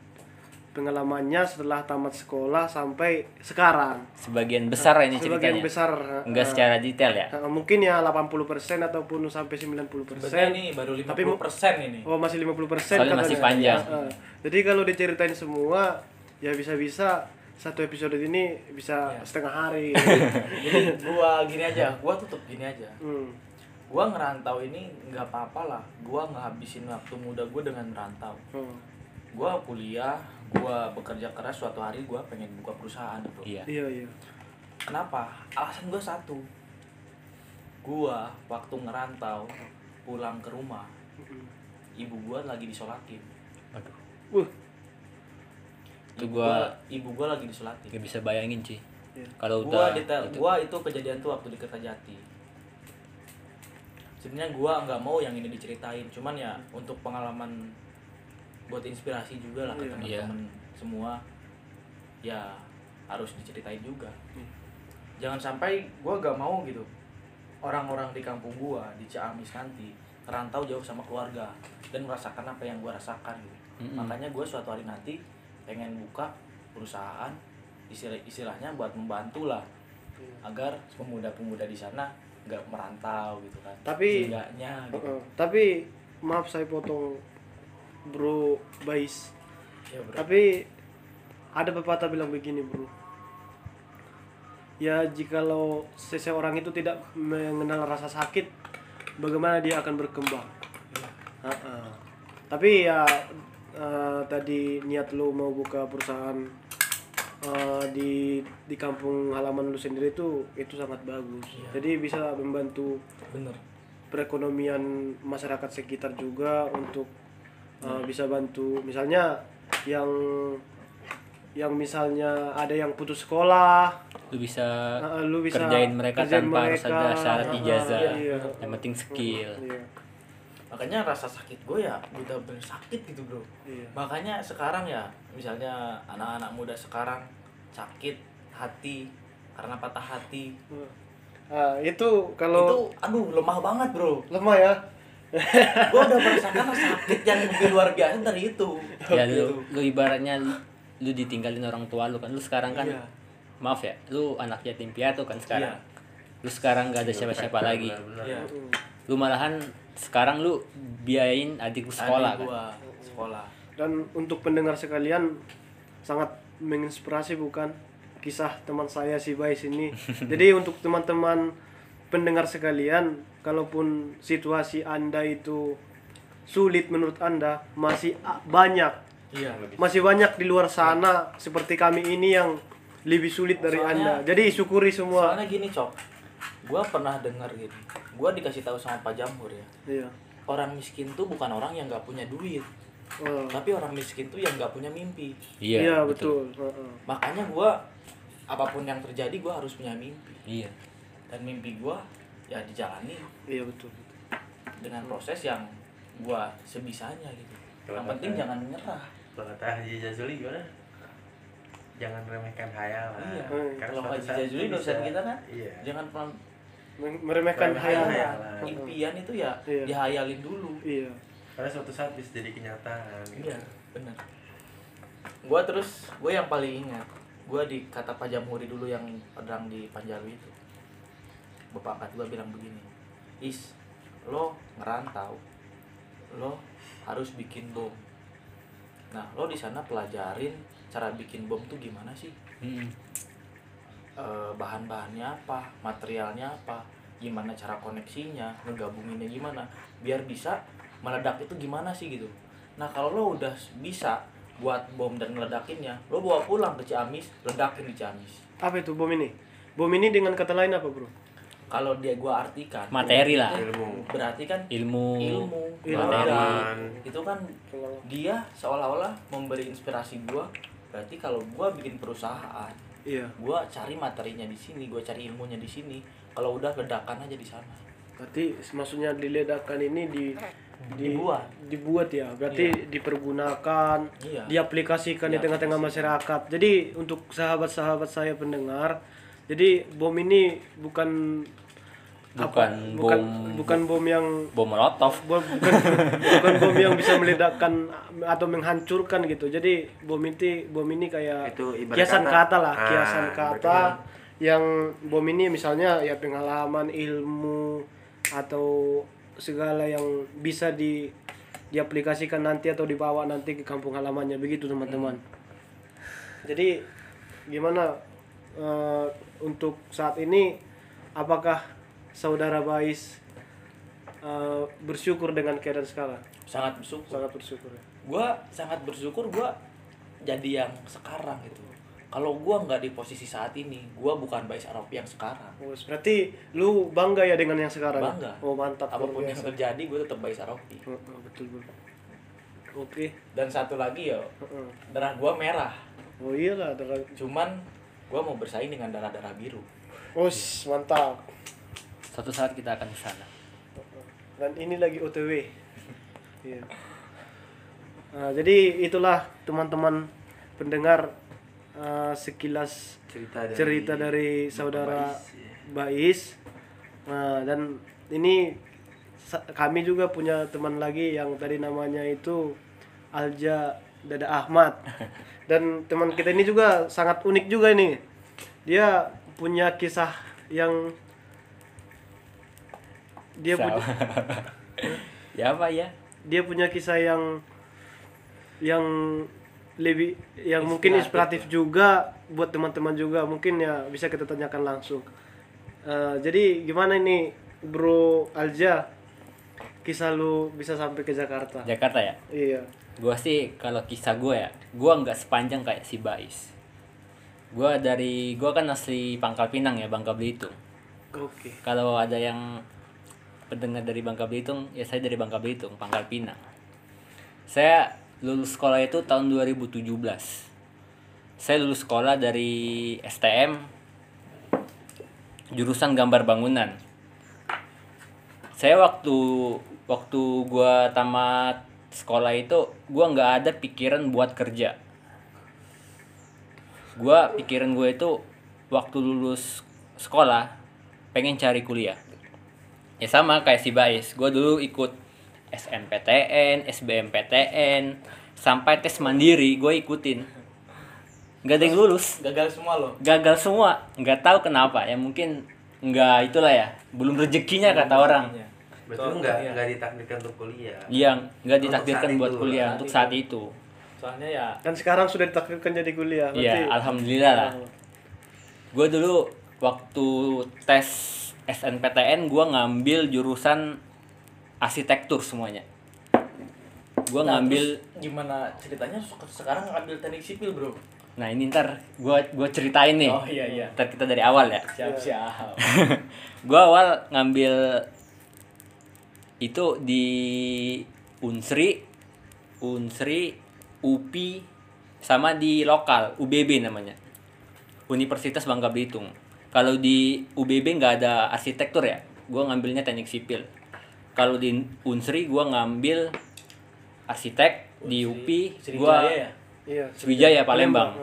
pengalamannya setelah tamat sekolah sampai sekarang. Sebagian besar ini Sebagian ceritanya. besar. Enggak heeh. secara detail ya. Heeh, mungkin ya 80% ataupun sampai 90%. sebenarnya ini baru 50% Tapi ini Oh masih 50% Soalnya masih panjang. Heeh. Jadi kalau diceritain semua ya bisa-bisa satu episode ini bisa Ya. setengah hari. jadi gua gini aja gua tutup gini aja hmm. gua ngerantau ini nggak apa-apa lah gua ngehabisin waktu muda gua dengan merantau Hmm. gua kuliah gua bekerja keras suatu hari gua pengen buka perusahaan bro Iya. Iya iya. kenapa alasan gua satu gua waktu ngerantau pulang ke rumah ibu gua lagi disolatin Aduh, Uh, itu ibu gua ibu gua lagi disolatin nggak bisa bayangin sih. iya. Kalau gua udah detail itu. gua itu kejadian tuh waktu di Kertajati sebenarnya gua nggak mau yang ini diceritain cuman ya untuk pengalaman buat inspirasi juga lah ke Iya. teman-teman semua ya harus diceritain juga Hmm. jangan sampai gua gak mau gitu orang-orang di kampung gua di Ciamis nanti merantau jauh sama keluarga dan merasakan apa yang gua rasakan gitu Mm-mm. makanya gue suatu hari nanti pengen buka perusahaan istilah istilahnya buat membantu lah agar pemuda-pemuda di sana nggak merantau gitu kan Tapi- Seenggaknya gitu. Tapi maaf saya potong Bro Bais. ya bro Tapi ada pepatah bilang begini, Bro. Ya, jikalau seseorang itu tidak mengenal rasa sakit, bagaimana dia akan berkembang? Ha-ha. Tapi ya eh, tadi niat lu mau buka perusahaan eh, di di kampung halaman lu sendiri itu itu sangat bagus. Jadi bisa membantu bener perekonomian masyarakat sekitar juga untuk uh, bisa bantu misalnya yang yang misalnya ada yang putus sekolah lu bisa uh, lu bisa kerjain mereka kerjain tanpa harus mereka. ada syarat Uh, ijazah. iya. Yang penting skill. Iya, makanya rasa sakit gue ya udah bener sakit gitu bro iya. makanya sekarang ya misalnya anak-anak muda sekarang sakit hati karena patah hati Ah, itu kalau itu aduh lemah banget bro lemah ya gue udah merasakan sakit yang lebih luar biasa dari itu Ya lu, lu ibaratnya lu, lu ditinggalin orang tua lu kan lu sekarang kan Iya. maaf ya lu anak yatim piatu kan sekarang Iya. lu sekarang gak ada siapa-siapa lagi Benar-benar. Iya. lu malahan sekarang lu biayain adik lu sekolah Adik kan gua sekolah dan untuk pendengar sekalian sangat menginspirasi bukan kisah teman saya si Bais ini. Jadi untuk teman-teman pendengar sekalian, kalaupun situasi Anda itu sulit menurut Anda, masih banyak iya masih banyak di luar sana seperti kami ini yang lebih sulit dari Soalnya- Anda. Jadi syukuri semua. soalnya gini cok gue pernah dengar gini gue dikasih tahu sama Pak Jamhur ya Iya. orang miskin tuh bukan orang yang nggak punya duit Oh. tapi orang miskin tuh yang nggak punya mimpi iya Iya, betul. Heeh. makanya gue apa pun yang terjadi gue harus punya mimpi iya dan mimpi gue ya dijalani Iya, betul. dengan proses yang gue sebisanya gitu yang Kalau penting jangan menyerah kata Haji Jazuli gimana? Jangan remehkan hayalan. Iya. Karena Kalau Haji Jazuli dosen kita kan Iya. jangan pernah Meremehkan Meremehkan hayalan. hayalan. impian itu ya Iya. dihayalin dulu Iya. Karena suatu saat bisa jadi kenyataan. gitu. Iya, benar. Gua terus, gue yang paling ingat, gua di kata Pak Jamhuri dulu yang pedang di Panjalu itu. Bapak angkat gua bilang begini, Is, lo ngerantau, lo harus bikin bom. Nah, lo di sana pelajarin cara bikin bom tuh gimana sih? Mm-mm. Eh, bahan-bahannya apa, materialnya apa, gimana cara koneksinya, ngegabunginnya gimana, biar bisa meledak itu gimana sih gitu. Nah kalau lo udah bisa buat bom dan ngeledakinnya, lo bawa pulang ke Ciamis, ledakin di Ciamis. Apa itu bom ini? bom ini dengan kata lain apa bro kalau dia gua artikan Materi lah. Ilmu. berarti kan ilmu ilmu materi pengalaman. itu kan dia seolah-olah memberi inspirasi gua berarti kalau gua bikin perusahaan iya gua cari materinya di sini gua cari ilmunya di sini kalau udah ledakan aja di sana berarti maksudnya diledakkan ini di di- Dibuat. dibuat ya berarti dipergunakan Iya. diaplikasikan di tengah-tengah masyarakat jadi untuk sahabat-sahabat saya pendengar jadi bom ini bukan apa, Bukan bukan bom- bukan bom yang bom molotov bom, bukan bukan bom yang bisa meledakkan atau menghancurkan gitu jadi bom ini bom ini kayak Itu kiasan kata. kata, lah Ah, kiasan kata kata. yang bom ini misalnya ya pengalaman ilmu atau segala yang bisa di diaplikasikan nanti atau dibawa nanti ke kampung halamannya begitu teman-teman jadi gimana eh, untuk saat ini apakah saudara Bais eh, bersyukur dengan keadaan sekarang? Sangat bersyukur. Sangat bersyukur ya? Gua sangat bersyukur gua jadi yang sekarang gitu. Kalau gua nggak di posisi saat ini gua bukan Bais Arapi yang sekarang. Oh, berarti lu bangga ya dengan yang sekarang ya? Bangga. oh mantap apa pun yang terjadi gua tetap Bais Arapi Oh, betul betul. Oke. Dan satu lagi ya Heeh. darah gua merah. Oh iyalah darah cuman gua mau bersaing dengan darah-darah biru oh sh, mantap suatu saat kita akan ke sana dan ini lagi OTW Iya. Nah, jadi itulah teman-teman pendengar eh, sekilas cerita dari, cerita dari saudara Bais, ya. Bais. Nah, dan ini kami juga punya teman lagi yang tadi namanya itu Alja Dada Ahmad. Dan teman kita ini juga sangat unik juga ini. Dia punya kisah yang dia punya ya apa ya? dia punya kisah yang yang lebih yang mungkin inspiratif juga buat teman-teman juga. Mungkin ya bisa kita tanyakan langsung. Eh, jadi gimana ini bro Alja kisah lu bisa sampai ke Jakarta? Jakarta ya? Iya. Gua sih kalau kisah gue ya gua nggak sepanjang kayak si Bais. Gua dari gua kan asli Pangkal Pinang ya Bangka Belitung. Oke. Kalau ada yang pendengar dari Bangka Belitung ya saya dari Bangka Belitung Pangkal Pinang. Saya lulus sekolah itu tahun 2017 saya lulus sekolah dari STM jurusan gambar bangunan. Saya waktu waktu gua tamat sekolah itu gua nggak ada pikiran buat kerja. Gua pikiran gue itu waktu lulus sekolah pengen cari kuliah. Ya sama kayak si Bais gue dulu ikut SNPTN SBMPTN sampai tes mandiri gue ikutin. Nggak ada yang lulus. Gagal semua loh gagal semua. Nggak tahu kenapa ya mungkin nggak itulah ya belum rezekinya kata orang berarti lu nggak nggak ditakdirkan untuk kuliah? Yang nggak ditakdirkan buat itu, kuliah untuk saat itu. Soalnya ya dan sekarang sudah ditakdirkan jadi kuliah Iya, alhamdulillah lah. Gue dulu waktu tes SNPTN gue ngambil jurusan arsitektur semuanya. Gue Nah, ngambil, gimana ceritanya sekarang ngambil teknik sipil bro? Nah ini ntar gue gua ceritain nih. oh iya iya. Ntar kita dari awal ya. siap siap. Gue awal ngambil itu di Unsri, Unsri, UPI, sama di lokal UBB namanya, Universitas Bangka Belitung. Kalau di UBB nggak ada arsitektur ya, gue ngambilnya teknik sipil. Kalau di Unsri gue ngambil arsitek, di UPI gue Sriwijaya ya iya Sriwijaya Palembang.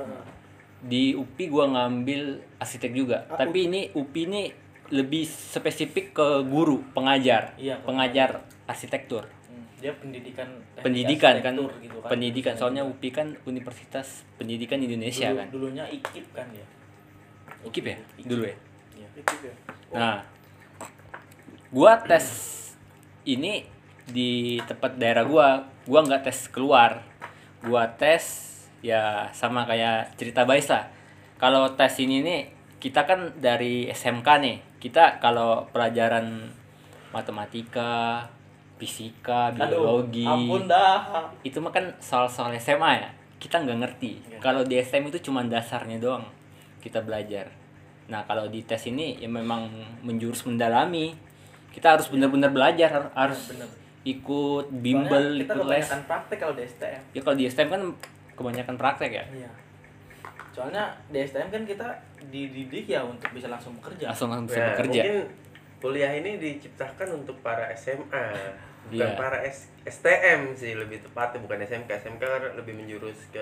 Di UPI gua ngambil arsitek juga. Tapi ini UPI ini lebih spesifik ke guru, pengajar. Iya, pengajar arsitektur. Hmm, dia pendidikan Pendidikan kan, arsitektur gitu kan. pendidikan. Soalnya UPI kan Universitas Pendidikan Indonesia Dulu- kan. dulunya ikip kan ya Ikip ya? Dulu ya. Iya. ya Nah, gua tes ini di tempat daerah gua, gua nggak tes keluar. Gua tes ya sama kayak cerita Bais lah. Kalau tes ini nih kita kan dari SMK nih. Kita kalau pelajaran matematika, fisika, Aduh, biologi, ampun dah itu mah kan soal-soal SMA ya. Kita nggak ngerti. Iya. Kalau di SM itu cuma dasarnya doang kita belajar. nah kalau di tes ini ya memang menjurus mendalami kita harus benar-benar belajar har- harus bener. ikut Soalnya bimbel kita ikut les praktek kalau di STM ya kalau di STM kan kebanyakan praktek ya iya soalnya di STM kan kita dididik ya untuk bisa langsung bekerja. Langsung langsung bisa Ya, bekerja. mungkin kuliah ini diciptakan untuk para SMA bukan Iya. para S- STM sih lebih tepatnya bukan SMK SMK kan lebih menjurus ke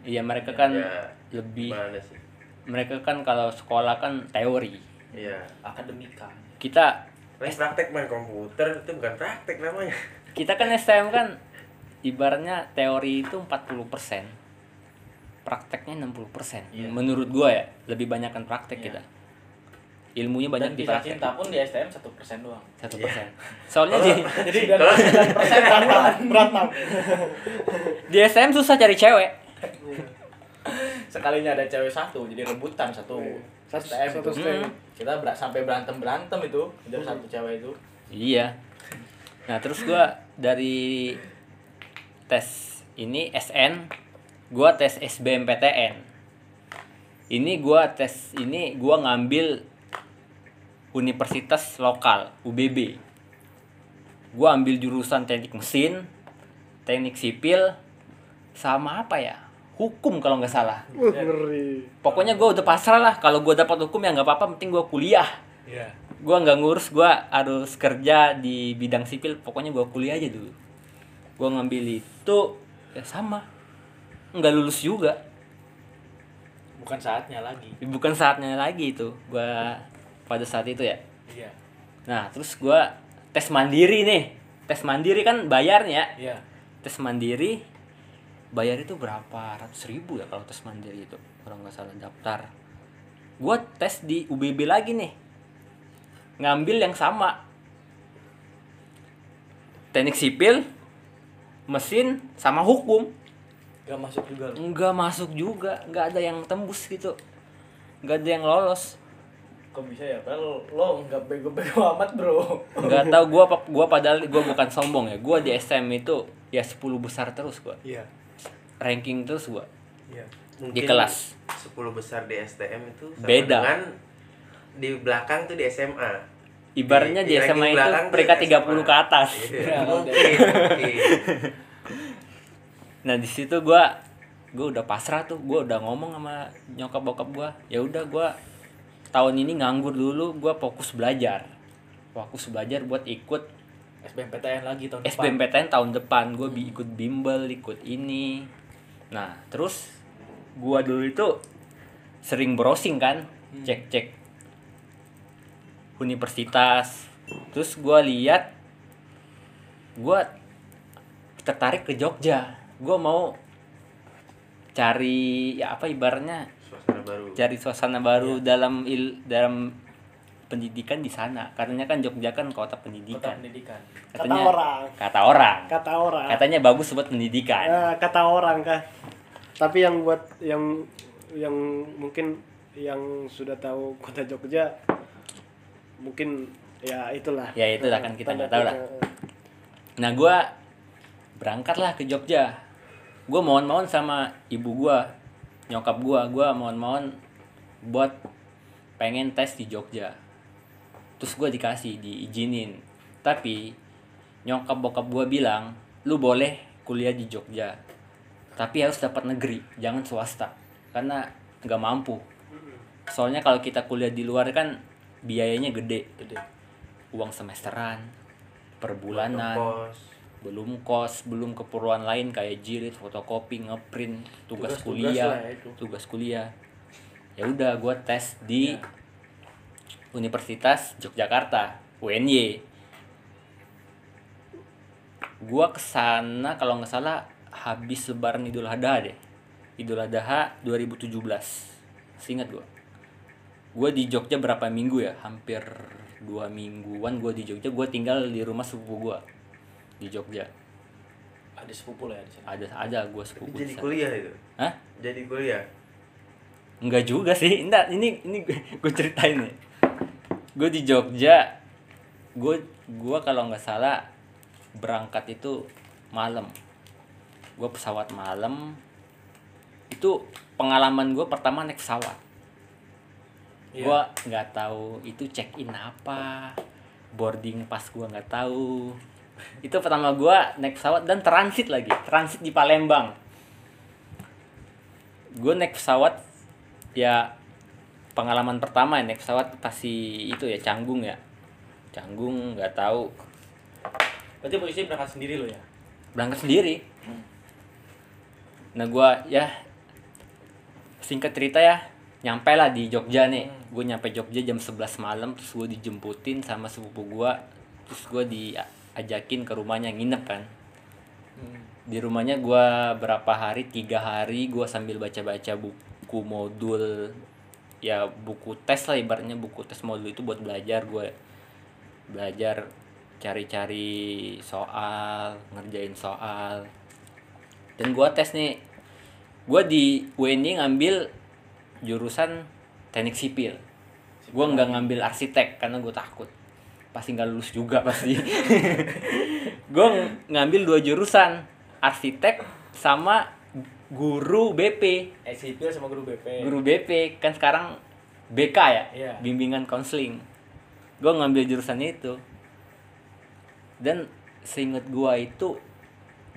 iya mereka kan ya lebih sih? mereka kan kalau sekolah kan teori iya. Akademika. kita Paling praktek main komputer itu bukan praktek namanya. kita kan STM kan ibaratnya teori itu 40% prakteknya 60% Iya. menurut gua ya lebih banyakkan praktek Iya. kita ilmunya banyak di praktek cinta pun di STM satu persen doang satu Iya. persen soalnya di jadi sembilan persen tawuran berantem di STM susah cari cewek sekalinya ada cewek satu jadi rebutan satu satu STM satu itu. STM. Hmm. kita ber- sampai berantem berantem itu jadi satu cewek itu iya nah terus gua dari tes ini SN gua tes SBMPTN ini gua tes ini gua ngambil universitas lokal UBB gua ambil jurusan teknik mesin teknik sipil sama apa ya? Hukum kalau nggak salah. Ngeri. Pokoknya gua udah pasrah lah. Kalau gua dapat hukum ya nggak apa-apa penting gua kuliah. Iya. Gua nggak ngurus gua harus kerja di bidang sipil. Pokoknya gua kuliah aja dulu. Gua ngambil itu ya sama nggak lulus juga. Bukan saatnya lagi. Bukan saatnya lagi itu. Gua pada saat itu ya. Iya. Nah terus gua tes mandiri nih. Tes mandiri kan bayarnya iya. Tes mandiri bayar itu berapa? Ratus ribu ya kalau tes mandiri itu kalau nggak salah daftar. Gua tes di UBB lagi nih. Ngambil yang sama. Teknik sipil mesin sama hukum gak masuk juga lu? Nggak masuk juga. Nggak ada yang tembus gitu. Nggak ada yang lolos. Kok bisa ya? Padahal lo nggak bego-bego amat bro. Nggak tahu gua apa- gua padahal gua bukan sombong ya. Gua di SM itu ya 10 besar terus gua. Iya. Ranking terus gua. Iya. Di kelas. 10 besar di STM itu sama Beda. dengan di belakang tuh di SMA ibaratnya di, ranking SMA itu peringkat SMA. 30 ke atas. Iya, Ya, mungkin mungkin. Nah di situ gua gua udah pasrah tuh, gua udah ngomong sama nyokap bokap gua. Ya udah gua tahun ini nganggur dulu, gua fokus belajar. Fokus belajar buat ikut SBMPTN lagi tahun depan SBMPTN tahun depan. Gua bi ikut bimbel, ikut ini. Nah, terus gua dulu itu sering browsing kan, cek-cek universitas. Terus gua lihat gua tertarik ke Jogja. Gua mau cari ya apa ibaratnya suasana baru cari suasana baru dalam il dalam pendidikan di sana. Katanya kan Jogja kan kota kota pendidikan. pendidikan Kata orang. Kata orang. kata orang Katanya bagus buat pendidikan. Eh, kata orang kah tapi yang buat yang yang mungkin yang sudah tahu kota Jogja mungkin ya itulah Ya, itulah kan kita nggak tahu lah. Nah gua berangkatlah ke Jogja. Gua mohon-mohon sama ibu gua, nyokap gua, gua mohon-mohon buat pengen tes di Jogja. Terus gua dikasih, diizinin. Tapi nyokap bokap gua bilang, lu boleh kuliah di Jogja. Tapi harus dapat negeri, jangan swasta. Karena nggak mampu. Soalnya kalau kita kuliah di luar kan biayanya gede. gede Uang semesteran, per bulanan Kos. Belum kos belum keperluan lain kayak jilid fotokopi ngeprint tugas, Tugas-tugas kuliah. ya itu. tugas kuliah. Ya udah gue tes di Ya. Universitas Yogyakarta UNY gue ke sana kalau nggak salah habis lebaran Idul Adha deh. Idul Adha 2017 seingat gue gue di Jogja berapa minggu ya? Hampir dua mingguan gue di Jogja. Gue tinggal di rumah sepupu gue di Jogja ada sepupu lah ya di sana ada ada gue sepupu di jadi sana. kuliah itu Hah? jadi kuliah Enggak juga sih. Enggak, ini ini gue ceritain nih. Gue di Jogja. Gue gua kalau nggak salah berangkat itu malam. Gue pesawat malam. Itu pengalaman gue pertama naik pesawat. Iya. gua nggak tahu itu check in apa boarding pas gua nggak tahu itu pertama gua naik pesawat dan transit lagi transit di Palembang. Gue naik pesawat ya pengalaman pertama ya naik pesawat pasti itu ya canggung ya. Canggung nggak tahu. Berarti posisi berangkat sendiri lo ya? berangkat sendiri. Nah gua ya singkat cerita ya nyampe lah di Jogja nih. Gue nyampe Jogja jam 11 malam terus gue dijemputin sama sepupu gua terus gue diajakin ke rumahnya nginep kan. Di rumahnya gua berapa hari? Tiga hari gua sambil baca-baca buku modul. Ya buku tes lah ibaratnya. Buku tes modul itu buat belajar. Gue belajar cari-cari soal ngerjain soal. Dan gua tes nih gua di UNY ngambil jurusan teknik sipil. Gua nggak ngambil arsitek karena gue takut pasti nggak lulus juga pasti. Gue ngambil dua jurusan arsitek sama guru BP Eh sipil sama guru BP. guru BP kan sekarang BK ya Iya. bimbingan konseling. Gue ngambil jurusan itu. Dan seingat gua itu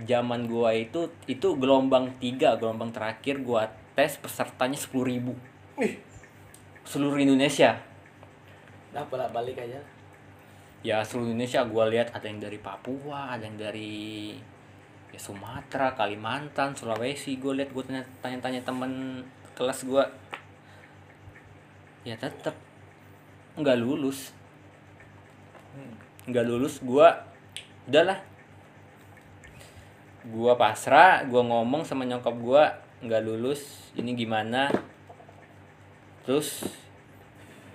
zaman gua itu itu gelombang tiga gelombang terakhir gua tes pesertanya sepuluh ribu. Seluruh Indonesia. Nah bolak balik aja. Ya seluruh Indonesia gua lihat ada yang dari Papua ada yang dari ya Sumatera Kalimantan Sulawesi gue lihat gue tanya tanya tanya temen kelas gua. Ya tetap nggak lulus. Nggak lulus gua udahlah gua pasrah gua ngomong sama nyokap gua nggak lulus ini gimana? Terus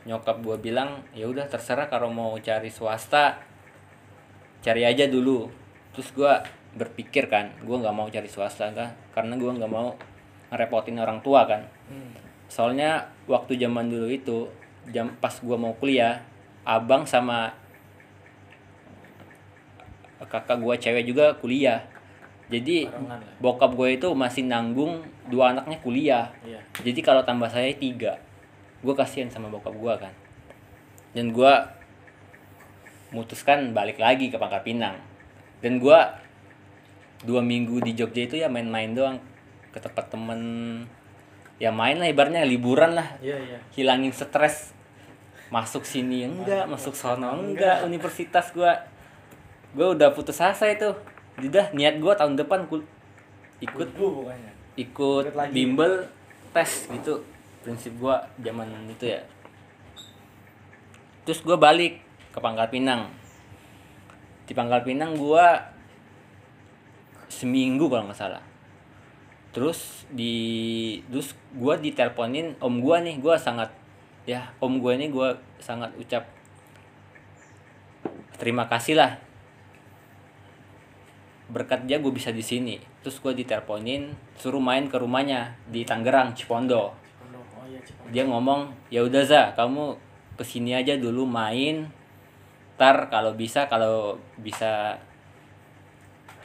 nyokap gua bilang ya udah terserah kalau mau cari swasta cari aja dulu. Terus gua berpikir kan gua nggak mau cari swasta kan karena gua nggak mau ngerepotin orang tua kan. Soalnya waktu zaman dulu itu jam pas gua mau kuliah abang sama kakak gua cewek juga kuliah. Jadi lah. bokap gue itu masih nanggung dua anaknya kuliah. Iya. jadi kalau tambah saya tiga gue kasihan sama bokap gue kan. Dan gue memutuskan balik lagi ke Pangkal Pinang. Dan gue dua minggu di Jogja itu ya main-main doang. Ke tempat temen. Ya main lah ibaratnya liburan lah. Iya iya. hilangin stres. Masuk sini enggak masuk sono enggak. universitas gua. Gua udah putus asa itu. Udah niat gua tahun depan kul ikut ikut Ikut bimbel tes gitu prinsip gua zaman itu ya. Terus gua balik ke Pangkal Pinang. Di Pangkal Pinang gua seminggu kalau nggak salah. Terus di terus gua diteleponin om gua nih gua sangat ya om gua ini gua sangat ucap terima kasih lah. Berkat dia gue bisa di sini. Terus gue diteleponin suruh main ke rumahnya di Tangerang Cipondo. Dia ngomong ya udah za kamu ke sini aja dulu main. Ntar kalau bisa kalau bisa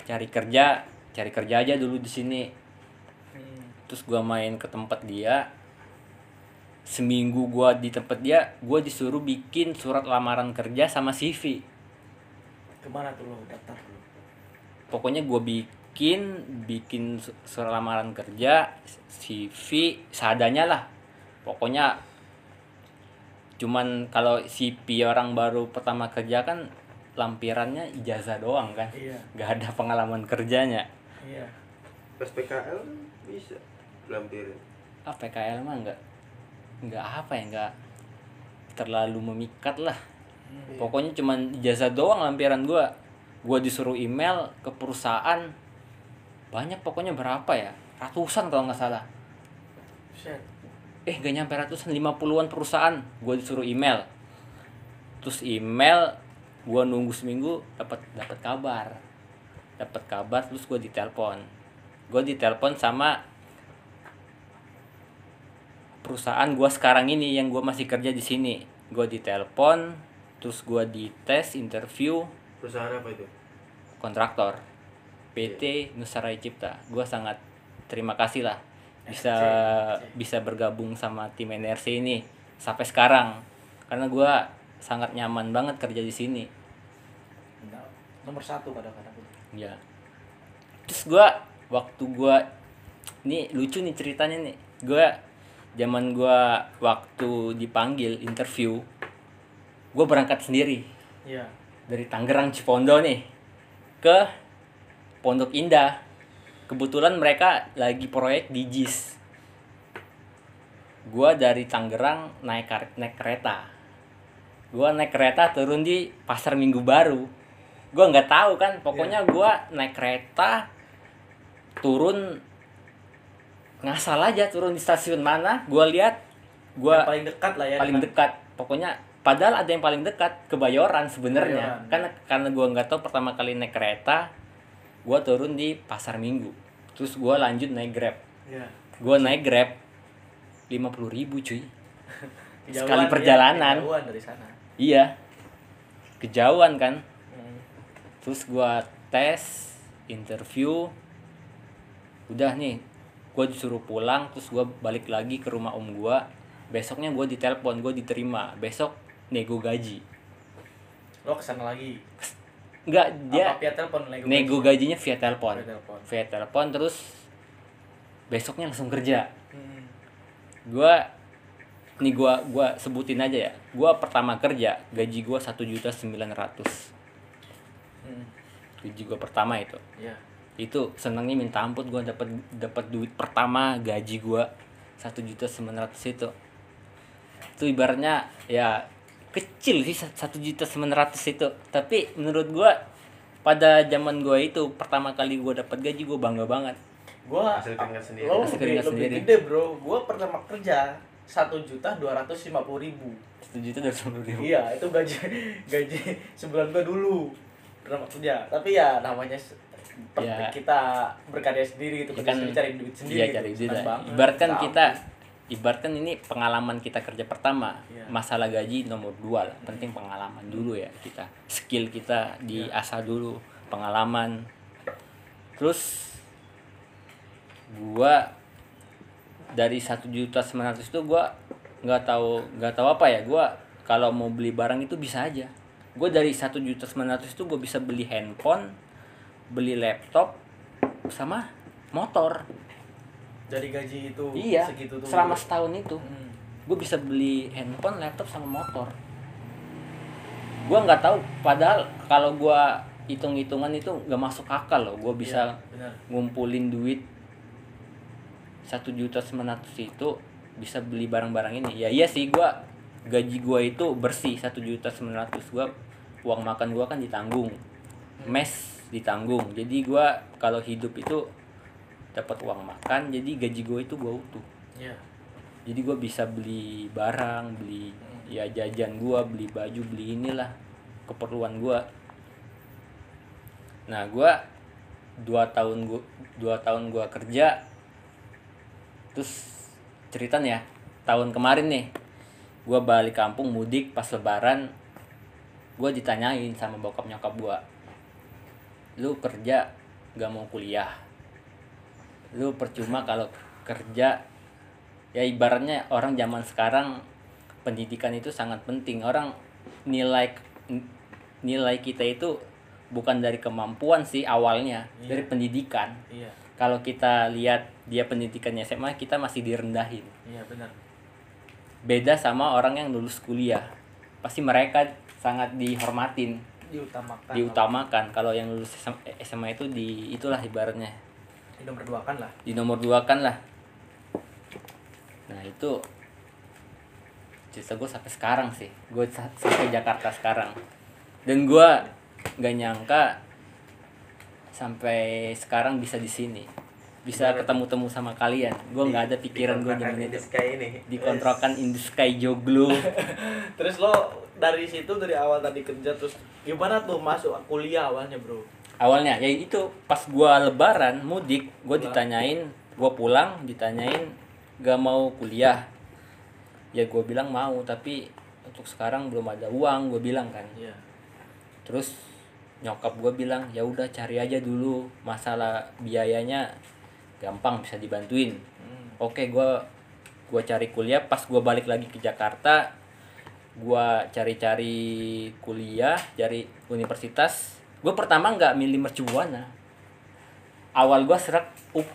cari kerja cari kerja aja dulu di sini. Terus gua main ke tempat dia. Seminggu gua di tempat dia gua disuruh bikin surat lamaran kerja sama CV Ke mana tuh lo? Daftar lo? pokoknya gue bikin bikin su- surat lamaran kerja CV seadanya lah pokoknya cuman kalau CV orang baru pertama kerja kan lampirannya ijazah doang kan Iya. nggak ada pengalaman kerjanya Iya. Pas PKL bisa lampirin. ah PKL mah nggak nggak apa ya nggak terlalu memikat lah pokoknya cuman ijazah doang lampiran gua gua disuruh email ke perusahaan banyak pokoknya berapa ya ratusan kalau nggak salah. Eh gak nyampe ratusan 50-an perusahaan. Gua disuruh email. Terus email gua nunggu seminggu dapat dapat kabar. Dapat kabar terus gua ditelepon. Gua ditelepon sama perusahaan gua sekarang ini yang gua masih kerja di sini. Gua ditelepon terus gua dites interview. Perusahaan apa itu? kontraktor. PT Nusaraya Cipta. Gua sangat terima kasih lah bisa bisa bergabung sama tim NRC ini sampai sekarang. Karena gue sangat nyaman banget kerja di sini. Nomor satu kadang-kadang. Ya terus gue waktu gue ini lucu nih ceritanya nih. Gue zaman gue waktu dipanggil interview gue berangkat sendiri. Iya. Dari Tangerang Cipondo nih ke Pondok Indah kebetulan mereka lagi proyek di JIS. Gue dari Tangerang naik naik kereta. Gue naik kereta turun di pasar Minggu Baru. Gue nggak tahu kan pokoknya gue naik kereta turun ngasal aja turun di stasiun mana gue lihat gue paling dekat lah ya paling dengan- dekat. Pokoknya padahal ada yang paling dekat kebayoran sebenarnya. Karena karena gua nggak tahu pertama kali naik kereta gua turun di pasar minggu terus gua lanjut naik grab. Iya. gua naik grab lima puluh ribu cuy. Kejauhan, Sekali iya, perjalanan. kejauhan dari sana. Iya. Kejauhan kan? Hmm. terus gua tes interview. Udah nih gua disuruh pulang terus gua balik lagi ke rumah om gua. Besoknya gua ditelepon gua diterima. Besok nego gaji. Lo ke sana lagi Enggak, dia apa via telepon nego nego gaji? gajinya via telepon. Via telepon. Via telepon terus besoknya langsung kerja. Hmm. Gua nih gua gua sebutin aja ya. Gua pertama kerja gaji gua satu juta sembilan ratus. Hmm. Gaji gua pertama itu. Iya. Itu senangnya minta ampun gua dapat dapat duit pertama gaji gua satu juta sembilan ratus itu. Itu ibaratnya ya kecil sih satu juta sembilan ratus itu. Tapi menurut gua pada zaman gua itu pertama kali gua dapat gaji gua bangga banget. gua Hasil keringat sendiri. lo Hasil lebih, keringat lebih sendiri. gede bro gua pertama kerja satu juta dua ratus lima puluh ribu Satu juta dari sepuluh ribu. iya itu gaji gaji sebulan gua dulu pertama kerja tapi ya namanya Ya. kita berkarya sendiri gitu Ya kita kan, sendiri cari duit sendiri Iya gitu. cari duit. Ibaratkan Minta kita. Ibaratkan ini pengalaman kita kerja pertama. Iya. Masalah gaji nomor dua lah. Penting pengalaman dulu ya kita. Skill kita Iya. diasah dulu, pengalaman. Terus gua dari satu juta sembilan ratus itu gua nggak tahu nggak tahu apa ya gua kalau mau beli barang itu bisa aja gue dari satu juta sembilan ratus itu gue bisa beli handphone beli laptop sama motor dari gaji itu iya segitu tuh selama setahun itu. Hmm. gue bisa beli handphone laptop sama motor. Gue nggak tahu padahal kalau gue hitung hitungan itu nggak masuk akal loh. Gue bisa Iya, ngumpulin duit satu juta sembilan ratus itu bisa beli barang-barang ini. Ya iya sih gue gaji gue itu bersih satu juta sembilan ratus gue uang makan gue kan ditanggung. Mes ditanggung. Jadi gue kalau hidup itu dapat uang makan jadi gaji gue itu gue utuh. Iya. Jadi gue bisa beli barang beli ya jajan gue beli baju beli inilah keperluan gue nah gue dua tahun gua dua tahun gue kerja terus cerita nih ya tahun kemarin nih gue balik kampung mudik pas lebaran gue ditanyain sama bokap nyokap gue lu kerja gak mau kuliah lu percuma kalau kerja. Ya ibaratnya orang zaman sekarang pendidikan itu sangat penting. Orang nilai nilai kita itu bukan dari kemampuan sih awalnya Iya. dari pendidikan. Iya. Kalau kita lihat dia pendidikannya SMA kita masih direndahin. Iya benar. Beda sama orang yang lulus kuliah. Pasti mereka sangat dihormatin. Diutamakan. Diutamakan. Kalau yang lulus SMA itu di itulah ibaratnya di nomor dua kan lah. Di nomor dua kan lah. Nah itu cerita gue sampai sekarang sih. Gue sa- sampai Jakarta sekarang. Dan gue nggak nyangka sampai sekarang bisa di sini. Bisa ketemu temu sama kalian. Gue nggak ada pikiran gue Dikontrakan zaman the itu. sky ini. Di kontrakan in the sky joglo. Terus lo dari situ dari awal tadi kerja terus gimana tuh masuk kuliah awalnya bro awalnya ya itu pas gue lebaran mudik Pulang. ditanyain gue pulang ditanyain gak mau kuliah? Ya gue bilang mau tapi untuk sekarang belum ada uang gue bilang kan. Iya. Terus nyokap gue bilang ya udah cari aja dulu. Masalah biayanya gampang bisa dibantuin. Hmm. oke gue gua cari kuliah. Pas gua balik lagi ke Jakarta gua cari-cari kuliah cari universitas gua pertama nggak milih mercubuana. Awal gua serak UP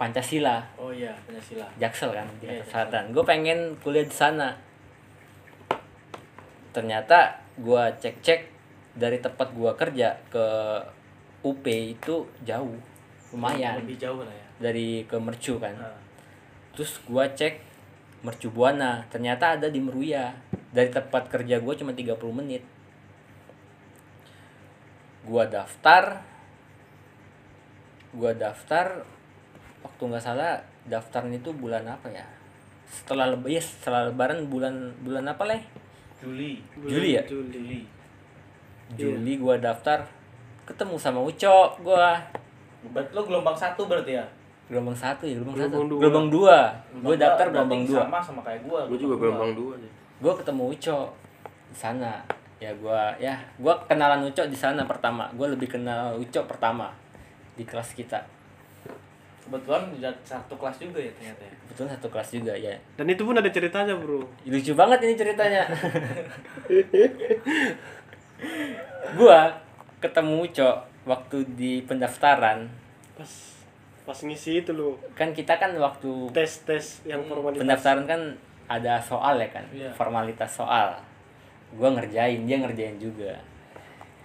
Pancasila. Oh iya pancasila. Jaksel kan di Iya, Jakarta Selatan. Gue pengen kuliah di sana. Ternyata gua cek-cek dari tempat gua kerja ke UP itu jauh lumayan. Lebih jauh lah ya. Dari ke Mercu kan. Nah, terus gua cek Mercu Buana ternyata ada di Meruya. Dari tempat kerja gua cuma 30 menit gua daftar gua daftar waktu nggak salah daftarnya itu bulan apa ya? Setelah lebaran ya setelah lebaran bulan bulan apa lah Juli. Juli ya? Juli. Juli. Juli gua daftar ketemu sama Uco gua. Berarti lo gelombang satu berarti ya? Gelombang satu ya gelombang, Gelombang satu. dua. gelombang dua. Gue Gelombang daftar gelombang berarti dua. sama sama kayak gua Gue juga gelombang dua nih. gue ketemu Uco di sana ya gua ya gua kenalan Uco di sana pertama. Gue lebih kenal Uco pertama di kelas kita. Kebetulan satu kelas juga ya ternyata ya? Betul satu kelas juga ya. Dan itu pun ada ceritanya, Bro. lucu banget ini ceritanya. Gua ketemu Uco waktu di pendaftaran. Pas pas ngisi itu lo. Kan kita kan waktu tes-tes yang formalitas. pendaftaran kan ada soal ya kan? Iya. formalitas soal gua ngerjain dia ngerjain juga.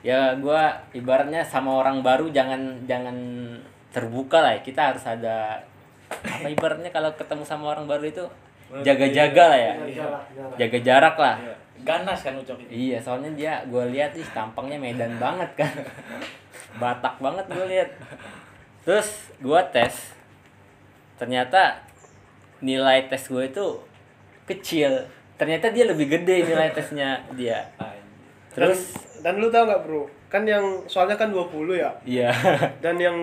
Ya gua ibaratnya sama orang baru jangan jangan terbuka lah ya. kita harus ada apa ibaratnya kalau ketemu sama orang baru itu jaga-jaga lah ya. jaga jarak lah. Iya. ganas kan ucap itu. Iya soalnya dia gua lihat ih tampangnya Medan banget kan. Batak banget gua lihat. Terus gua tes. Ternyata nilai tes gue itu kecil ternyata dia lebih gede nilai tesnya dia terus dan, dan lu tau nggak, Bro? Kan yang soalnya kan 20 ya. iya Dan yang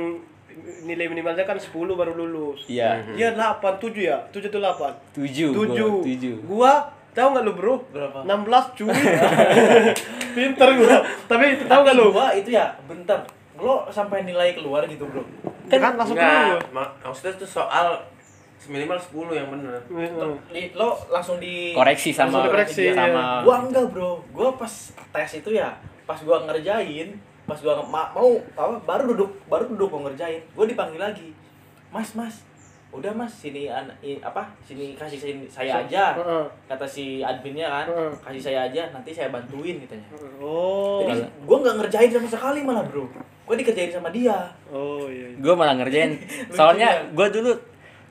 nilai minimalnya kan 10 baru lulus. iya Dia 8 7 ya? 7 tuh 8. tujuh gua, 7. tujuh Gua tahu nggak lu, Bro? Berapa? 16 cuy. Pinter gua. Tapi tahu nggak lu? gua itu ya bentar lo sampai nilai keluar gitu bro Kan, langsung Enggak, keluar. mak- maksudnya itu soal minimal 10 yang bener. Di- lo langsung di koreksi sama Langsung dikoreksi, sama gua enggak bro. Gua pas tes itu ya pas gua ngerjain pas gua ma- mau apa baru duduk baru duduk mau ngerjain gua dipanggil lagi. Mas mas udah mas sini an i- apa sini kasih sini saya aja kata si adminnya kan. Kasih saya aja nanti saya bantuin katanya. Oh. jadi gua nggak ngerjain sama sekali malah bro. Gua dikerjain sama dia. Oh iya. iya. gue malah ngerjain. Soalnya gue dulu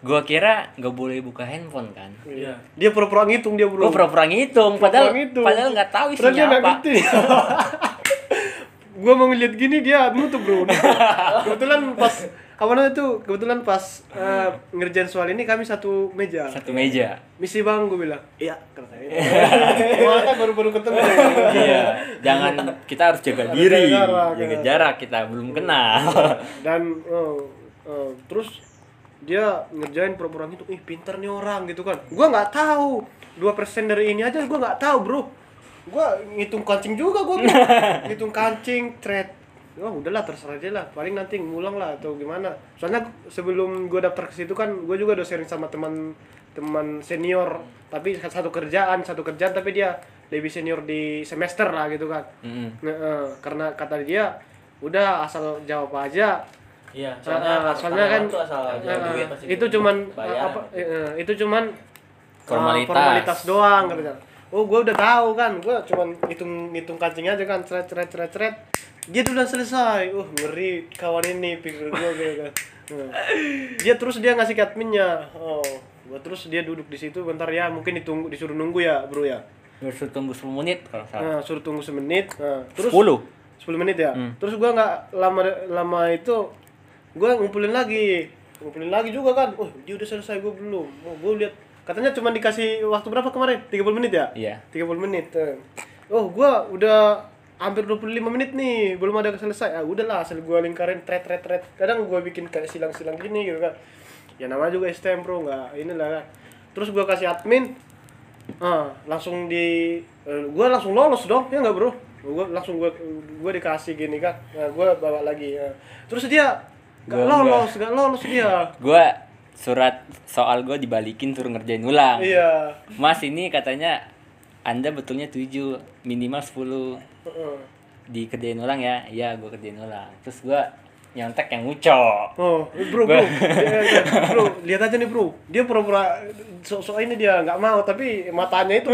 gue kira nggak boleh buka handphone kan? Iya. Dia pura-pura ngitung dia, pura-pura ngitung Pura-pura padahal ngitung. padahal nggak tahu dia isinya apa. ngerti. gua mau ngeliat gini dia nutup bro. Kebetulan pas apa namanya tuh? Kebetulan pas eh, ngerjain soal ini kami satu meja. Satu meja. Misi bang gue bilang. Iya Wah, kan baru-baru ketemu. Iya. Jangan kita harus jaga diri. jarak, jaga ya. jarak kita belum kenal. Dan oh, oh, terus dia ngerjain pura-pura gitu ih pinter nih orang gitu kan. Gua nggak tahu. Dua persen dari ini aja gua nggak tahu bro. Gua ngitung kancing juga gua bro. ngitung kancing thread. Wah udahlah terserah dia lah. Paling nanti ngulang lah atau gimana. Soalnya sebelum gua daftar ke situ kan gua juga udah sharing sama teman teman senior. Tapi satu kerjaan satu kerjaan tapi dia lebih senior di semester lah gitu kan. Nah, eh, karena kata dia udah asal jawab aja iya soalnya, soalnya soalnya kan tuh asal jual duit pasti itu gitu. cuman Bayar. apa eh, eh, itu cuman Formalitas. eh, formalitas doang katanya. Oh, gue udah tahu kan, gue cuman hitung hitung kancing aja kan, ceret ceret ceret ceret. Dia duluan selesai. Uh, ngeri kawan ini pikir gue gitu kan. Nah, Dia terus dia ngasih adminnya. Oh, gua terus dia duduk di situ bentar ya, mungkin ditunggu disuruh nunggu ya, Bro ya. harus tunggu 10 menit kalau salah Nah, suruh tunggu semenit. Nah, terus 10 10 menit ya. Hmm. Terus gua nggak lama lama itu gua ngumpulin lagi. Ngumpulin lagi juga kan. Oh, dia udah selesai gua belum. Oh, gua lihat katanya cuma dikasih waktu berapa kemarin? 30 menit ya? iya 30 menit. eh. Oh, gua udah hampir 25 menit nih, belum ada selesai. Ah, udahlah, asal gua lingkarin thread thread thread. Kadang gua bikin kayak silang-silang gini gitu kan. Ya namanya juga STM, Bro, enggak inilah kan. Terus gua kasih admin, ah, langsung di eh, gua langsung lolos dong, ya enggak, Bro? Gua langsung gua gua dikasih gini kan. Nah, gua bawa lagi. ya. Terus dia Gua lolos, nggak. lolos dia. gue surat soal gue dibalikin suruh ngerjain ulang. Iya. Mas ini katanya anda betulnya 7 minimal 10 Heeh. dikerjain ulang ya? Iya gue kerjain ulang. Terus gue nyontek yang ngucok Oh, bro, bro, Dia- dia- bro, lihat aja nih bro, dia pura-pura sok-sok ini dia. Nggak mau, tapi matanya itu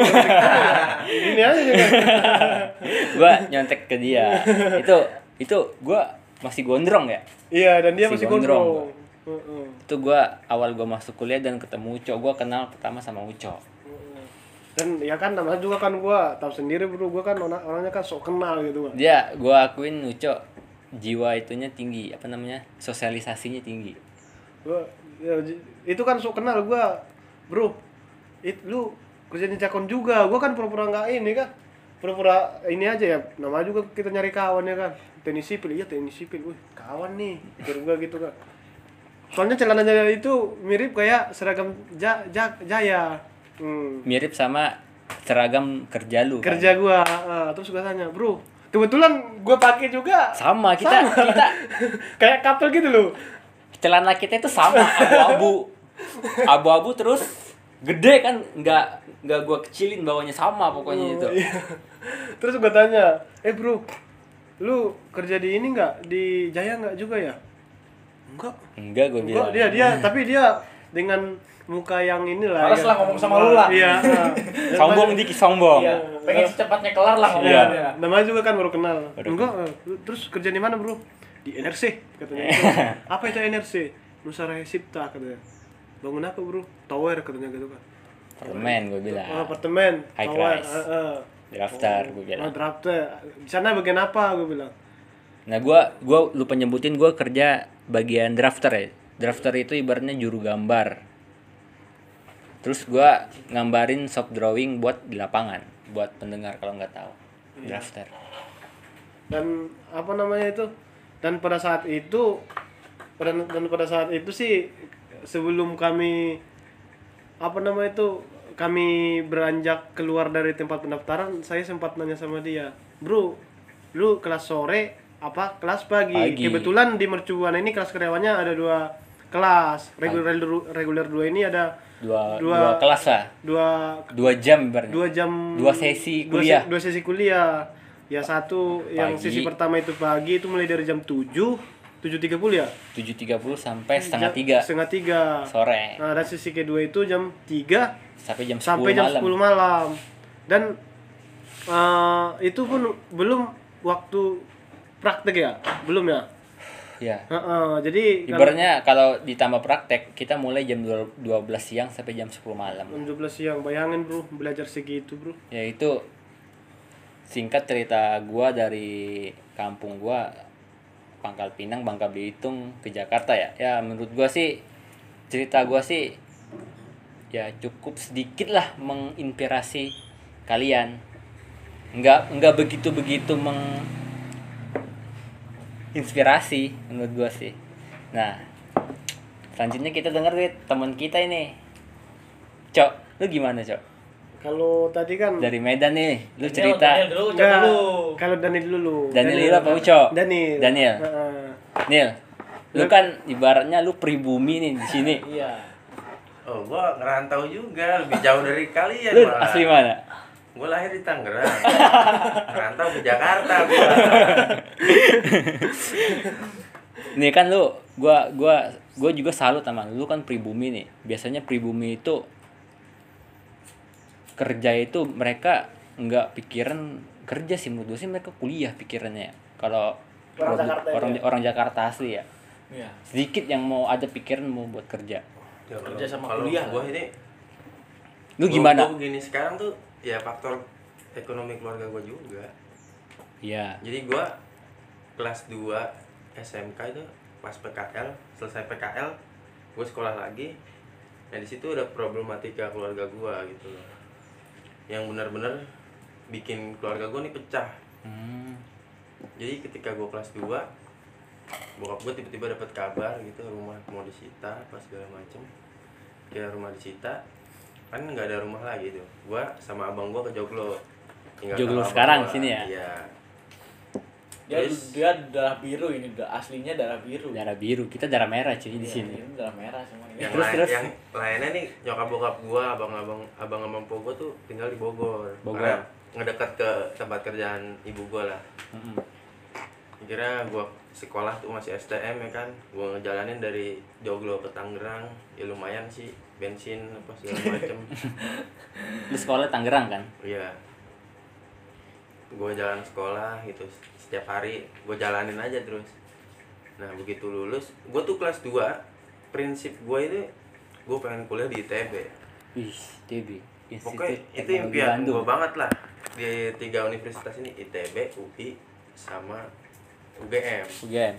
ini aja gue nyontek ke dia. Itu itu gue masih gondrong ya Iya, dan dia Si masih gondrong, gondrong. Heeh. itu gue awal gue masuk kuliah dan ketemu Uco gue kenal pertama sama Uco Dan ya kan namanya juga kan gua tahu sendiri bro, gua kan orang- orangnya kan sok kenal gitu kan. dia gue akuin Uco jiwa itunya tinggi apa namanya sosialisasinya tinggi Gua ya, itu kan sok kenal gua, bro. It, lu kerja di Cakon juga, gua kan pura-pura nggak ini kan. Pura-pura ini aja ya, namanya juga kita nyari kawan ya kan. Teknik sipil, iya teknik sipil, wih kawan nih, gua gitu kan. Soalnya celananya itu mirip kayak seragam ja, ja, Jaya. Hmm. mirip sama seragam kerja lu kan? Kerja gua, ah, terus gua tanya, bro, kebetulan gua pakai juga sama kita kita kayak couple gitu loh. celana kita itu sama abu-abu abu-abu terus gede kan nggak nggak gua kecilin bawahnya sama pokoknya itu Iya. Terus gue tanya, eh bro, lu kerja di ini nggak di Jaya nggak juga ya? Enggak. enggak gue bilang dia dia tapi dia dengan muka yang inilah. Males ya. lah ngomong sama lu lah. Iya. sombong dikit sombong Iya, pengen secepatnya kelar lah Iya. ngomongnya. Namanya juga kan baru kenal. Baru Enggak. eh, terus kerja di mana bro? Di NRC katanya. apa itu NRC? Nusara Sipta katanya. Bangun apa bro? Tower katanya gitu kan. permen gue Oh, bilang apartemen, High tower. rise. eh, eh. drafter gue Oh, bilang drafter. Di sana bagian apa gue bilang? nah gua gua lupa nyebutin gua kerja bagian drafter ya drafter itu ibaratnya juru gambar terus gua ngambarin soft drawing buat di lapangan buat pendengar kalau nggak tahu drafter dan apa namanya itu dan pada saat itu dan, dan pada saat itu sih sebelum kami apa namanya itu kami beranjak keluar dari tempat pendaftaran saya sempat nanya sama dia bro lu kelas sore apa kelas pagi, Pagi. kebetulan di mercubuan ini kelas karyawannya ada dua kelas. Reguler reguler dua ini ada dua Dua- dua, kelas lah. dua dua jam ibaratnya dua jam Dua sesi dua kuliah. se- dua sesi kuliah. Ya satu yang Pagi. sesi pertama itu pagi itu mulai dari jam 7 7.30 ya? tujuh tiga puluh sampai setengah tiga. setengah tiga. Sore. Nah dan sesi kedua itu jam 3 sampai jam sampai 10 jam malam. 10 malam. Dan eh, itu pun belum waktu praktek ya? Belum ya? Ya. Heeh, jadi kalau ibaratnya kalau ditambah praktek kita mulai jam 12 siang sampai jam 10 malam. Jam 12 siang bayangin bro belajar segitu bro. Ya itu singkat cerita gua dari kampung gua Pangkal Pinang Bangka Belitung ke Jakarta ya. Ya menurut gua sih cerita gua sih ya cukup sedikit lah menginspirasi kalian. Nggak nggak begitu begitu meng inspirasi menurut gua sih. Nah selanjutnya kita dengar teman kita ini. Cok lu gimana cok kalau tadi kan dari Medan nih lu Daniel, cerita Daniel dulu, kalau Daniel dulu Daniel dulu apa Uco? Daniel Daniel. Heeh. Nil lu kan ibaratnya lu pribumi nih di sini Iya. Oh, gua ngerantau juga, lebih jauh dari kalian lu malah. asli mana Gua lahir di Tangerang. ngerantau ke Jakarta gua. nih kan lu gua gua gua juga salut sama lu lu kan pribumi nih biasanya pribumi itu kerja itu mereka nggak pikiran kerja sih menurut gua sih mereka kuliah pikirannya kalau Orang Jakarta orang, ya? orang Jakarta asli ya Iya. sedikit yang mau ada pikiran mau buat kerja Ya, Kerja sama kalau kuliah Gua lah. ini lu gua- gimana Gua begini sekarang tuh ya faktor ekonomi keluarga gua juga. ya Jadi gua kelas 2 SMK itu pas PKL, selesai PKL, gue sekolah lagi. Nah, di situ ada problematika keluarga gua gitu loh. Yang benar-benar bikin keluarga gua nih pecah. hmm. Jadi ketika gua kelas 2 bokap gue tiba-tiba dapat kabar gitu rumah mau disita apa segala macem kira rumah disita kan nggak ada rumah lagi tuh gua sama abang gua ke Joglo Tinggal Joglo sekarang gua. sini ya? iya dia Terus- dia darah biru ini da- aslinya darah biru. Darah biru kita darah merah cuy di Iya, sini. ini darah merah semua ini. Yang Terus, lain terus. yang lainnya nih nyokap bokap gua abang abang abang abang po gua tuh tinggal di Bogor. Bogor. Karena ngedekat ke tempat kerjaan ibu gua lah. Mm-mm. kira gua sekolah tuh masih STM ya kan. Gua ngejalanin dari Joglo ke Tangerang ya lumayan sih bensin apa segala macem. Lu sekolah Tangerang kan? Iya gue jalan sekolah gitu setiap hari gue jalanin aja terus. Nah begitu lulus gue tuh kelas 2 prinsip gue ini gue pengen kuliah di ITB wih TB Institut pokoknya itu impian gue banget lah. Di tiga universitas ini ITB UI sama UGM UGM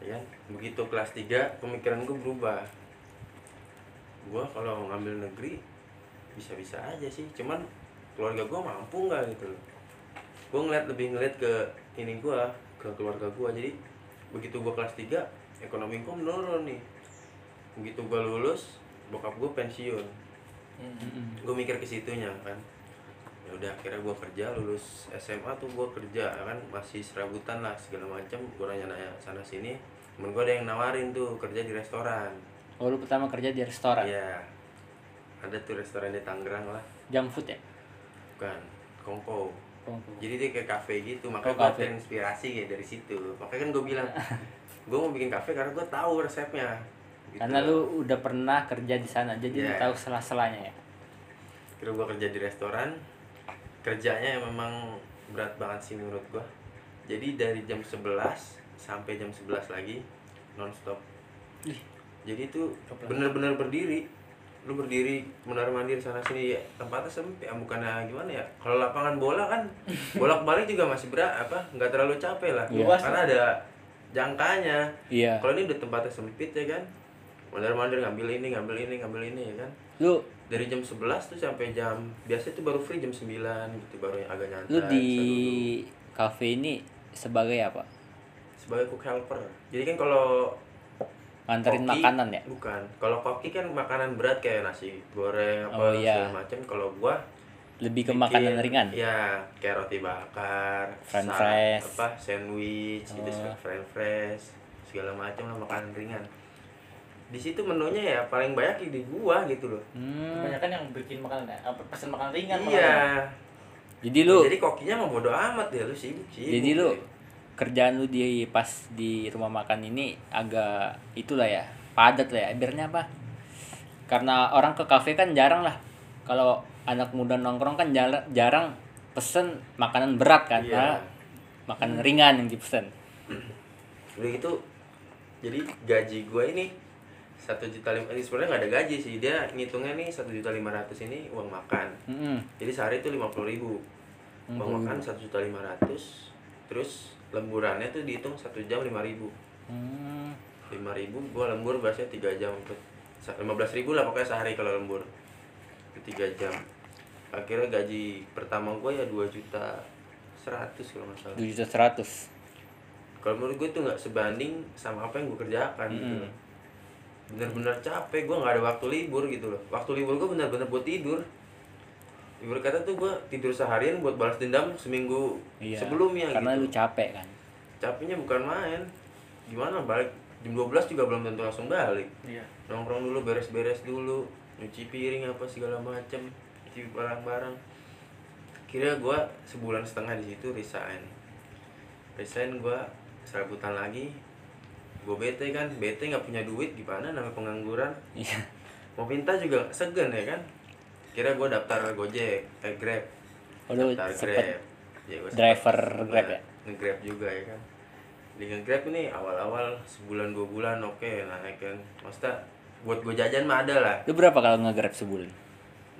ya begitu kelas 3 pemikiran gue berubah. Gue kalau ngambil negeri bisa-bisa aja sih. Cuman keluarga gue mampu nggak gitu loh gue ngeliat lebih ngeliat ke ini gue ke keluarga gue jadi begitu gue kelas 3 ekonomi gue menurun nih. Begitu gue lulus bokap gue pensiun. Mm-mm. gue mikir ke situnya kan. Ya udah akhirnya gue kerja lulus SMA tuh gue kerja kan. Masih serabutan lah segala macam gue nanya-nanya sana sini. Temen gue ada yang nawarin tuh kerja di restoran. Oh lu pertama kerja di restoran? Iya. Ada tuh restoran di Tangerang lah. Junk food ya? Bukan kongko jadi dia kayak kafe gitu Oh, makanya gue terinspirasi kayak dari situ. Makanya kan gue bilang gue mau bikin kafe karena gue tahu resepnya. Gitu. karena lu udah pernah kerja di sana jadi lu Iya. tahu sela-selanya ya? Kira gue kerja di restoran kerjanya yang memang berat banget sih menurut gue jadi dari jam 11 sampai jam 11 lagi nonstop. Jadi itu bener-bener berdiri lu berdiri benar mandir sana sini. Ya tempatnya sempit. Ya bukannya gimana ya? Kalau lapangan bola kan bolak balik juga masih berat apa nggak terlalu capek lah. Iya. karena ada jangkanya. Iya. Kalau ini udah tempatnya sempit ya kan? Mandar mandir ngambil ini ngambil ini ngambil ini ya kan? Lu dari jam 11 tuh sampai jam biasa itu baru free jam 9 gitu baru yang agak nyantai lu di cafe ini sebagai apa? Sebagai cook helper. Jadi kan kalau nganterin koki- makanan ya bukan kalau koki kan makanan berat kayak nasi goreng Oh, apa iya. segala macam kalau gua lebih ke bikin- makanan ringan ya kayak roti bakar French fries. apa sandwich gitu Oh. french fries segala macam lah makanan ringan di situ menunya ya paling banyak di gua gitu loh hmm. kebanyakan yang bikin makanan apa pesan makanan ringan iya jadi lu jadi kokinya mah bodo amat ya lu sibuk sibuk jadi lu gitu. Kerjaan lu di pas di rumah makan ini agak itulah ya padat lah ya. Biarnya apa? Karena orang ke kafe kan jarang lah. Kalau anak muda nongkrong kan jarang jarang pesen makanan berat kan Iya. Malah makanan ringan yang dipesen. Udah gitu jadi gaji gue ini satu juta lima ini sebenarnya nggak ada gaji sih. Dia ngitungnya nih satu juta lima ratus ini uang makan. Mm-mm. jadi sehari itu lima puluh ribu. Uang makan satu juta lima ratus terus lemburannya tuh dihitung satu jam lima ribu. Hmm. lima ribu gue lembur biasanya tiga jam lima belas ribu lah pokoknya sehari kalau lembur. Itu tiga jam. Akhirnya gaji pertama gue ya dua juta seratus kalau nggak salah. Dua juta seratus. Kalau menurut gue itu nggak sebanding sama apa yang gue kerjakan gitu Mm. loh. bener-bener capek gue nggak ada waktu libur gitu loh. Waktu libur gue bener-bener buat tidur libur kata tuh gue tidur seharian buat balas dendam seminggu iya sebelumnya karena lu gitu capek kan? Capeknya bukan main. Gimana balik jam 12 juga belum tentu langsung balik. Iya. Nongkrong dulu beres-beres dulu nyuci piring apa segala macem nyuci barang-barang. Kira gue sebulan setengah di situ resign. Resign gue serabutan lagi. Gue bete kan? Bete nggak punya duit gimana? Namanya pengangguran. Iya. Mau minta juga segen ya kan kira gue daftar gojek eh grab. Oh, daftar sempet ya, gua driver Grab ya? nge-grab juga ya kan. Di nge-grab ini awal-awal sebulan dua bulan oke naik kan. Maksudnya buat gue jajan mah ada lah. Lu berapa kalau nge-grab sebulan?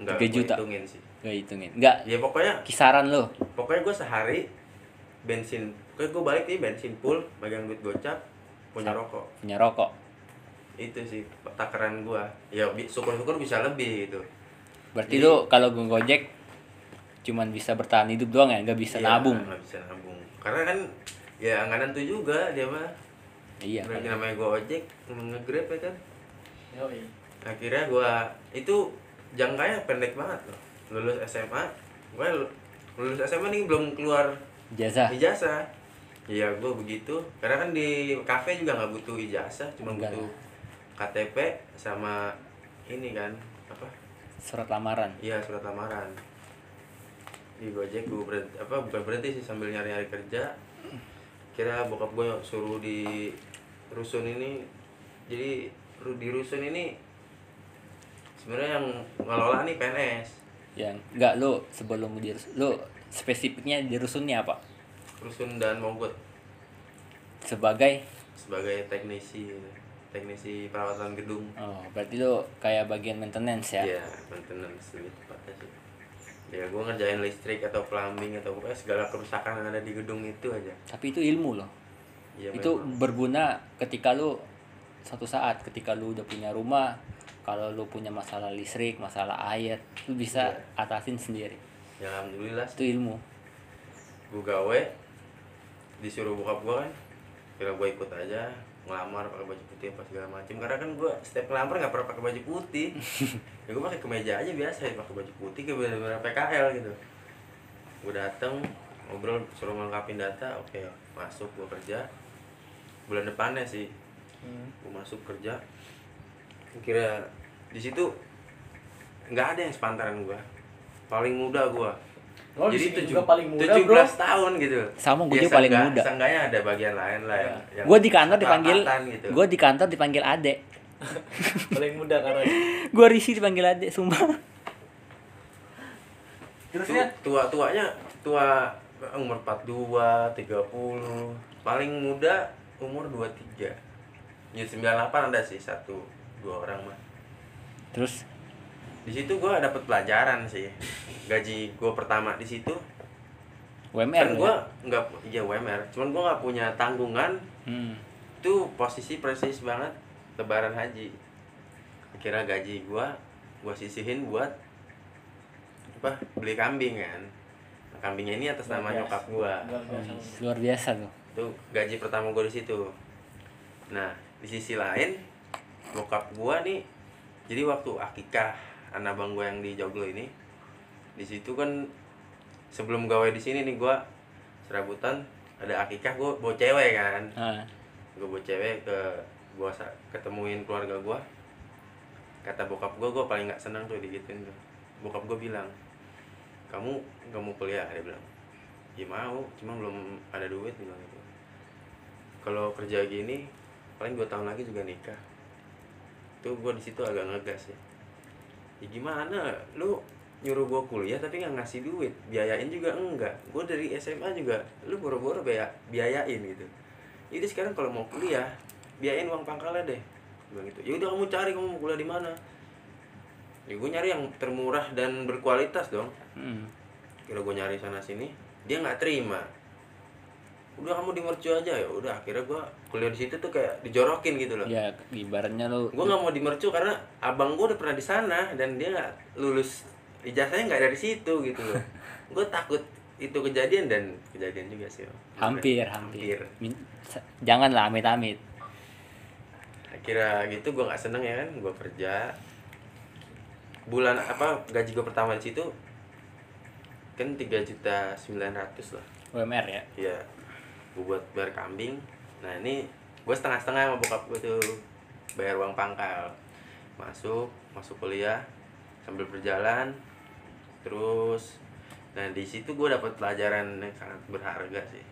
Enggak, Tiga gua juta. hitungin sih. Gak hitungin. Nggak? Ya pokoknya kisaran lu? pokoknya gue sehari bensin pokoknya gue balik nih bensin full megang duit gocap punya rokok. punya rokok? Itu sih takaran gue ya syukur-syukur bisa lebih gitu berarti Jadi- kalau gue gojek cuman bisa bertahan hidup doang ya? Nggak bisa Iya, nabung. nggak bisa nabung. Karena kan ya nggak nentu juga dia mah. Iya. Lagi namanya gue ojek nge-grab ya kan. Yoi. akhirnya gue itu jangkanya pendek banget loh lulus SMA gue lulus SMA nih belum keluar jasa ijazah. Iya, gue begitu. Karena kan di kafe juga nggak butuh ijazah, cuma Enggak. butuh KTP sama ini kan apa? Surat lamaran Iya surat lamaran. Di Gojek gue berhenti, apa bukan berhenti sih sambil nyari-nyari kerja. Kira bokap gue suruh di rusun ini. Jadi di rusun ini sebenarnya yang ngelola nih PNS. yang enggak lo sebelum di lo spesifiknya di rusunnya apa Rusun dan Mogot sebagai sebagai teknisi teknisi perawatan gedung. oh berarti lo kayak bagian maintenance ya Iya, maintenance lebih tepatnya sih. Ya, gue ngerjain listrik atau plumbing atau pokoknya segala kerusakan yang ada di gedung itu aja. tapi itu ilmu loh Iya, itu memang. berguna ketika lu satu saat ketika lu udah punya rumah kalau lu punya masalah listrik masalah air lu bisa Iya. atasin sendiri Ya, alhamdulillah itu ilmu gue gawe disuruh bokap gue kan kira gue ikut aja ngelamar pakai baju putih apa segala macam karena kan gue setiap ngelamar nggak pernah pakai baju putih. Ya gue pakai kemeja aja biasa ya pakai baju putih kayak bener-bener PKL gitu. Gue dateng ngobrol suruh ngelengkapin data oke masuk gue kerja. Bulan depannya sih gue masuk kerja. Kira di situ nggak ada yang sepantaran gue paling muda gue Oh, di sini juga paling muda, 17 bro. tahun gitu. Sama, gua Ya, juga paling muda. seenggaknya ada bagian lain lah yang, yang gue di kantor dipanggil gitu. gue di kantor dipanggil adek paling muda karena gue risih dipanggil adek sumpah. Terusnya? Tua tuanya tua umur 42 30 paling muda umur 23 ya 98 ada sih satu dua orang mah. Terus di situ gue dapet pelajaran sih. Gaji gue pertama di situ. WMR kan gue ya? nggak ya WMR cuman gue nggak punya tanggungan. Hmm. itu posisi persis banget lebaran haji. Kira gaji gua gua sisihin buat apa beli kambing kan. Nah, kambingnya ini atas nama Luar nyokap biasa. gua. Luar biasa. luar biasa tuh. Itu gaji pertama gua di situ. Nah di sisi lain bokap gua nih jadi waktu akikah anak bang gua yang di Joglo ini. Di situ kan sebelum gawe di sini nih gua serabutan ada akikah gua bawa cewek kan. Ah. gue bawa cewek ke sa- ketemuin keluarga gua. Kata bokap gua gua paling nggak senang tuh digituin tuh. Bokap gua bilang kamu nggak mau kuliah? Dia bilang ya mau cuma belum ada duit bilang gitu. Kalau kerja gini paling dua tahun lagi juga nikah. Tuh gua di situ agak ngegas ya ya gimana? Lu nyuruh gua kuliah tapi nggak ngasih duit biayain juga enggak. Gua dari SMA juga lu boro-boro biaya biayain gitu. Jadi sekarang kalau mau kuliah biayain uang pangkalnya deh. Bilang gitu. Ya udah kamu cari kamu mau kuliah di mana? Ya gue nyari yang termurah dan berkualitas dong. Hmm. kira gue nyari sana sini dia nggak terima udah kamu di mercu aja ya udah akhirnya gue kuliah di situ tuh kayak dijorokin gitu loh. Ya ibaratnya lu gue nggak mau di mercu karena abang gue udah pernah di sana dan dia nggak lulus ijazahnya nggak dari situ gitu loh. Gue takut itu kejadian dan kejadian juga sih hampir hampir, Hampir. Janganlah amit-amit. Akhirnya gitu gue nggak seneng ya kan gue kerja. Bulan apa gaji gue pertama di situ kan tiga juta sembilan ratus lah. WMR ya? Ya gue buat bayar kambing. Nah ini gue setengah setengah sama bokap gue tuh. Bayar uang pangkal. Masuk masuk kuliah sambil berjalan. Terus nah di situ gue dapat pelajaran yang sangat berharga sih.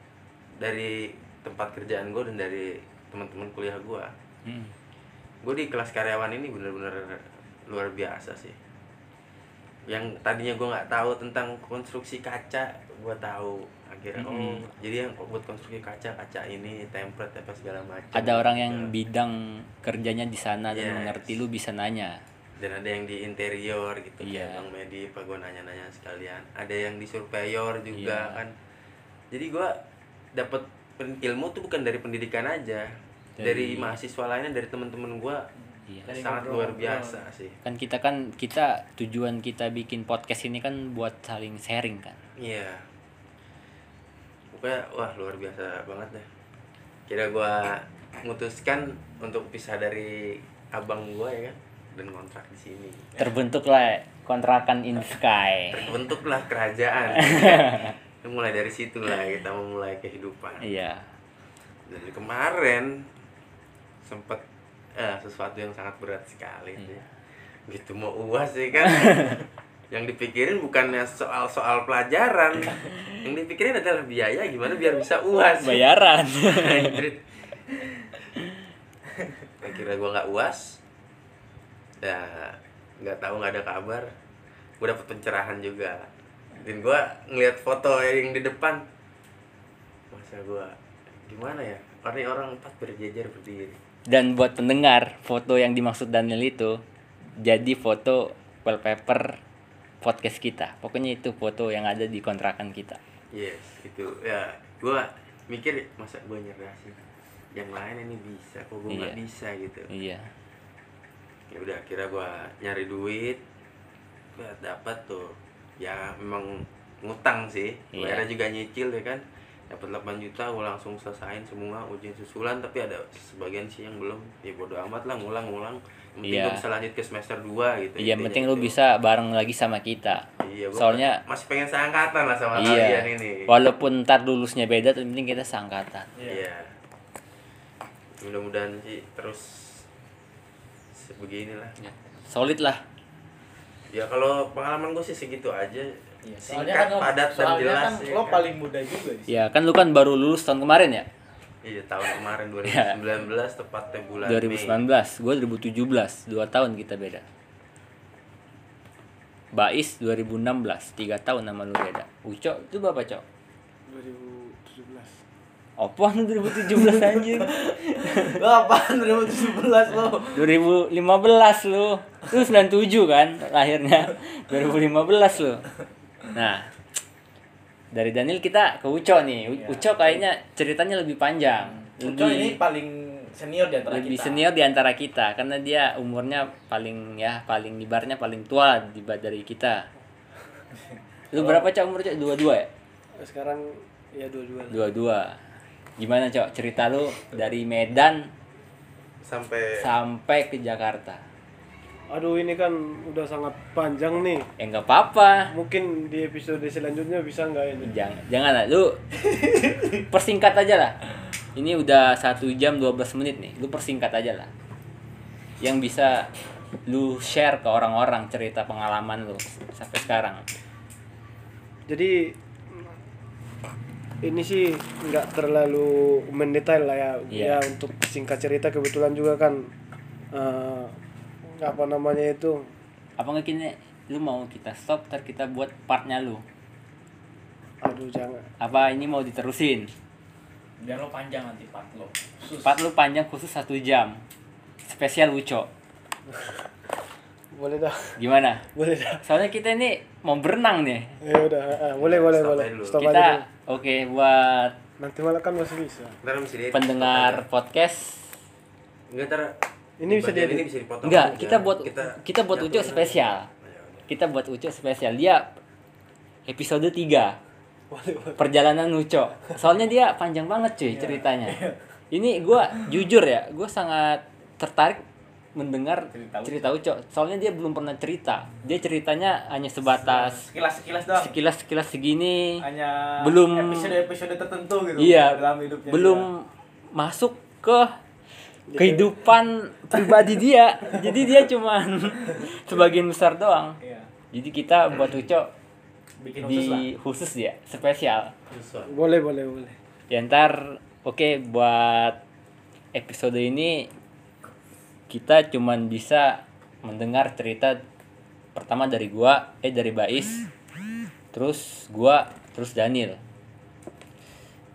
Dari tempat kerjaan gue dan dari teman-teman kuliah gue hmm. gue di kelas karyawan ini bener-bener luar biasa sih. Yang tadinya gue nggak tahu tentang konstruksi kaca gue tahu akhirnya oh Mm-mm. jadi yang buat konstruksi kaca kaca ini template apa segala macam ada orang yang Ya. bidang kerjanya di sana dan Yes. mengerti lu bisa nanya dan ada yang di interior gitu Iya. kayak bang Medi apa gue nanya-nanya sekalian ada yang di surveyor juga Iya. kan jadi gue dapet pen- ilmu tuh bukan dari pendidikan aja dari, Dari- mahasiswa lainnya dari teman-teman gue iya sangat ngobrol- luar biasa sih kan kita kan kita tujuan kita bikin podcast ini kan buat saling sharing kan Iya. Pokoknya wah luar biasa banget deh. Kira gua memutuskan untuk pisah dari abang gua ya kan dan kontrak di sini. terbentuklah kontrakan in sky Terbentuklah kerajaan. mulai dari situ lah kita memulai kehidupan Iya. dari kemarin sempat eh, sesuatu yang sangat berat sekali Iya. sih. gitu mau uas sih kan yang dipikirin bukannya soal-soal pelajaran. Yang dipikirin adalah biaya gimana biar bisa uas. Bayaran. Akhirnya gua nggak uas. Ya nggak tahu nggak ada kabar. Gue dapet pencerahan juga. Dan gua ngeliat foto yang di depan. Masa gua gimana ya? Orang orang empat berjejer berdiri. Dan buat pendengar, foto yang dimaksud Daniel itu jadi foto wallpaper podcast kita. Pokoknya itu foto yang ada di kontrakan kita. yes itu ya gua mikir masa gua nyerah sih yang lain ini bisa kok gua nggak Iya. bisa gitu Iya. ya udah kira gua nyari duit gua dapat tuh ya memang ngutang sih Iya. bayarnya juga nyicil ya kan dapat 8 juta gua langsung selesain semua ujian susulan tapi ada sebagian sih yang belum ya bodo amat lah ngulang-ngulang penting Iya. gua bisa lanjut ke semester 2 gitu Iya, intinya penting lu gitu. bisa bareng lagi sama kita. iya gua Soalnya masih pengen seangkatan lah sama iya. kalian ini Walaupun ntar lulusnya beda, tapi penting kita seangkatan. iya mudah-mudahan sih terus sebeginilah Solid lah. ya kalau pengalaman gue sih segitu aja Iya, singkat padat dan soalnya jelas kan ya lo kan? paling muda juga di sini. Ya, kan lu kan baru lulus tahun kemarin ya? Iya tahun kemarin Iya. 2019 tepatnya bulan 2019, gua 2017, 2 tahun kita beda. Bais 2016, 3 tahun nama lu beda. Uco itu berapa, Cok? 2017 Apaan lu 2017 anjir? Lo apaan 2017 lo? 2015 lu. Lu 97 kan lahirnya. 2015 lu. Nah, dari Daniel kita ke Uco nih. U- Iya. Uco kayaknya ceritanya lebih panjang. Uco ini paling senior di antara lebih kita. senior di antara kita karena dia umurnya paling ya paling ibarnya paling tua di dari kita. Lu berapa cok umur cok? Dua-dua ya? sekarang ya dua-dua lah. Dua-dua. Gimana cok cerita lu dari Medan sampai sampai ke Jakarta? Aduh ini kan udah sangat panjang nih Ya nggak apa-apa. mungkin di episode selanjutnya bisa nggak ini Jangan, jangan lah, lu persingkat aja lah. Ini udah satu jam 12 menit nih, lu persingkat aja lah. Yang bisa lu share ke orang-orang cerita pengalaman lu sampai sekarang. jadi ini sih nggak terlalu mendetail lah ya Iya. ya untuk singkat cerita kebetulan juga kan eh, apa namanya itu Apa nggak kini lu mau kita stop, ntar kita buat partnya lu. aduh jangan Apa ini mau diterusin? Biar lo panjang nanti part lo. Khusus. Part lu panjang khusus satu jam. Spesial Uco. boleh dah Gimana? boleh dah Soalnya kita ini mau berenang nih. ya udah eh, eh, boleh boleh Stop boleh stop kita oke buat nanti malah kan masih bisa pendengar podcast enggak ntar Ini bisa diedit? ini bisa dipotong Enggak, aja. kita buat kita, buat Uco jatuhin spesial. aja. Ya udah. Kita buat Uco spesial. Dia episode 3 boleh boleh perjalanan Uco. Soalnya dia panjang banget cuy ceritanya. Ini gua jujur ya, gua sangat tertarik mendengar Cerita Uco. cerita Uco. Soalnya dia belum pernah cerita. Dia ceritanya hanya sebatas Sekilas-sekilas doang. sekilas-sekilas segini. Hanya Belum- episode-episode tertentu gitu Iya, dalam hidupnya. belum masuk ke kehidupan pribadi dia. Jadi dia cuman sebagian besar doang. Iya. Jadi kita buat Uco Bikin di khusus lah. khusus ya, spesial. Boleh boleh boleh Ya ntar oke buat episode ini kita cuman bisa mendengar cerita pertama dari gua, eh dari Bais, terus gua, terus Daniel.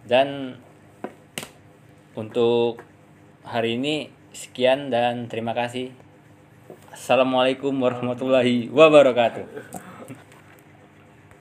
Dan untuk hari ini sekian dan terima kasih. Assalamualaikum warahmatullahi wabarakatuh.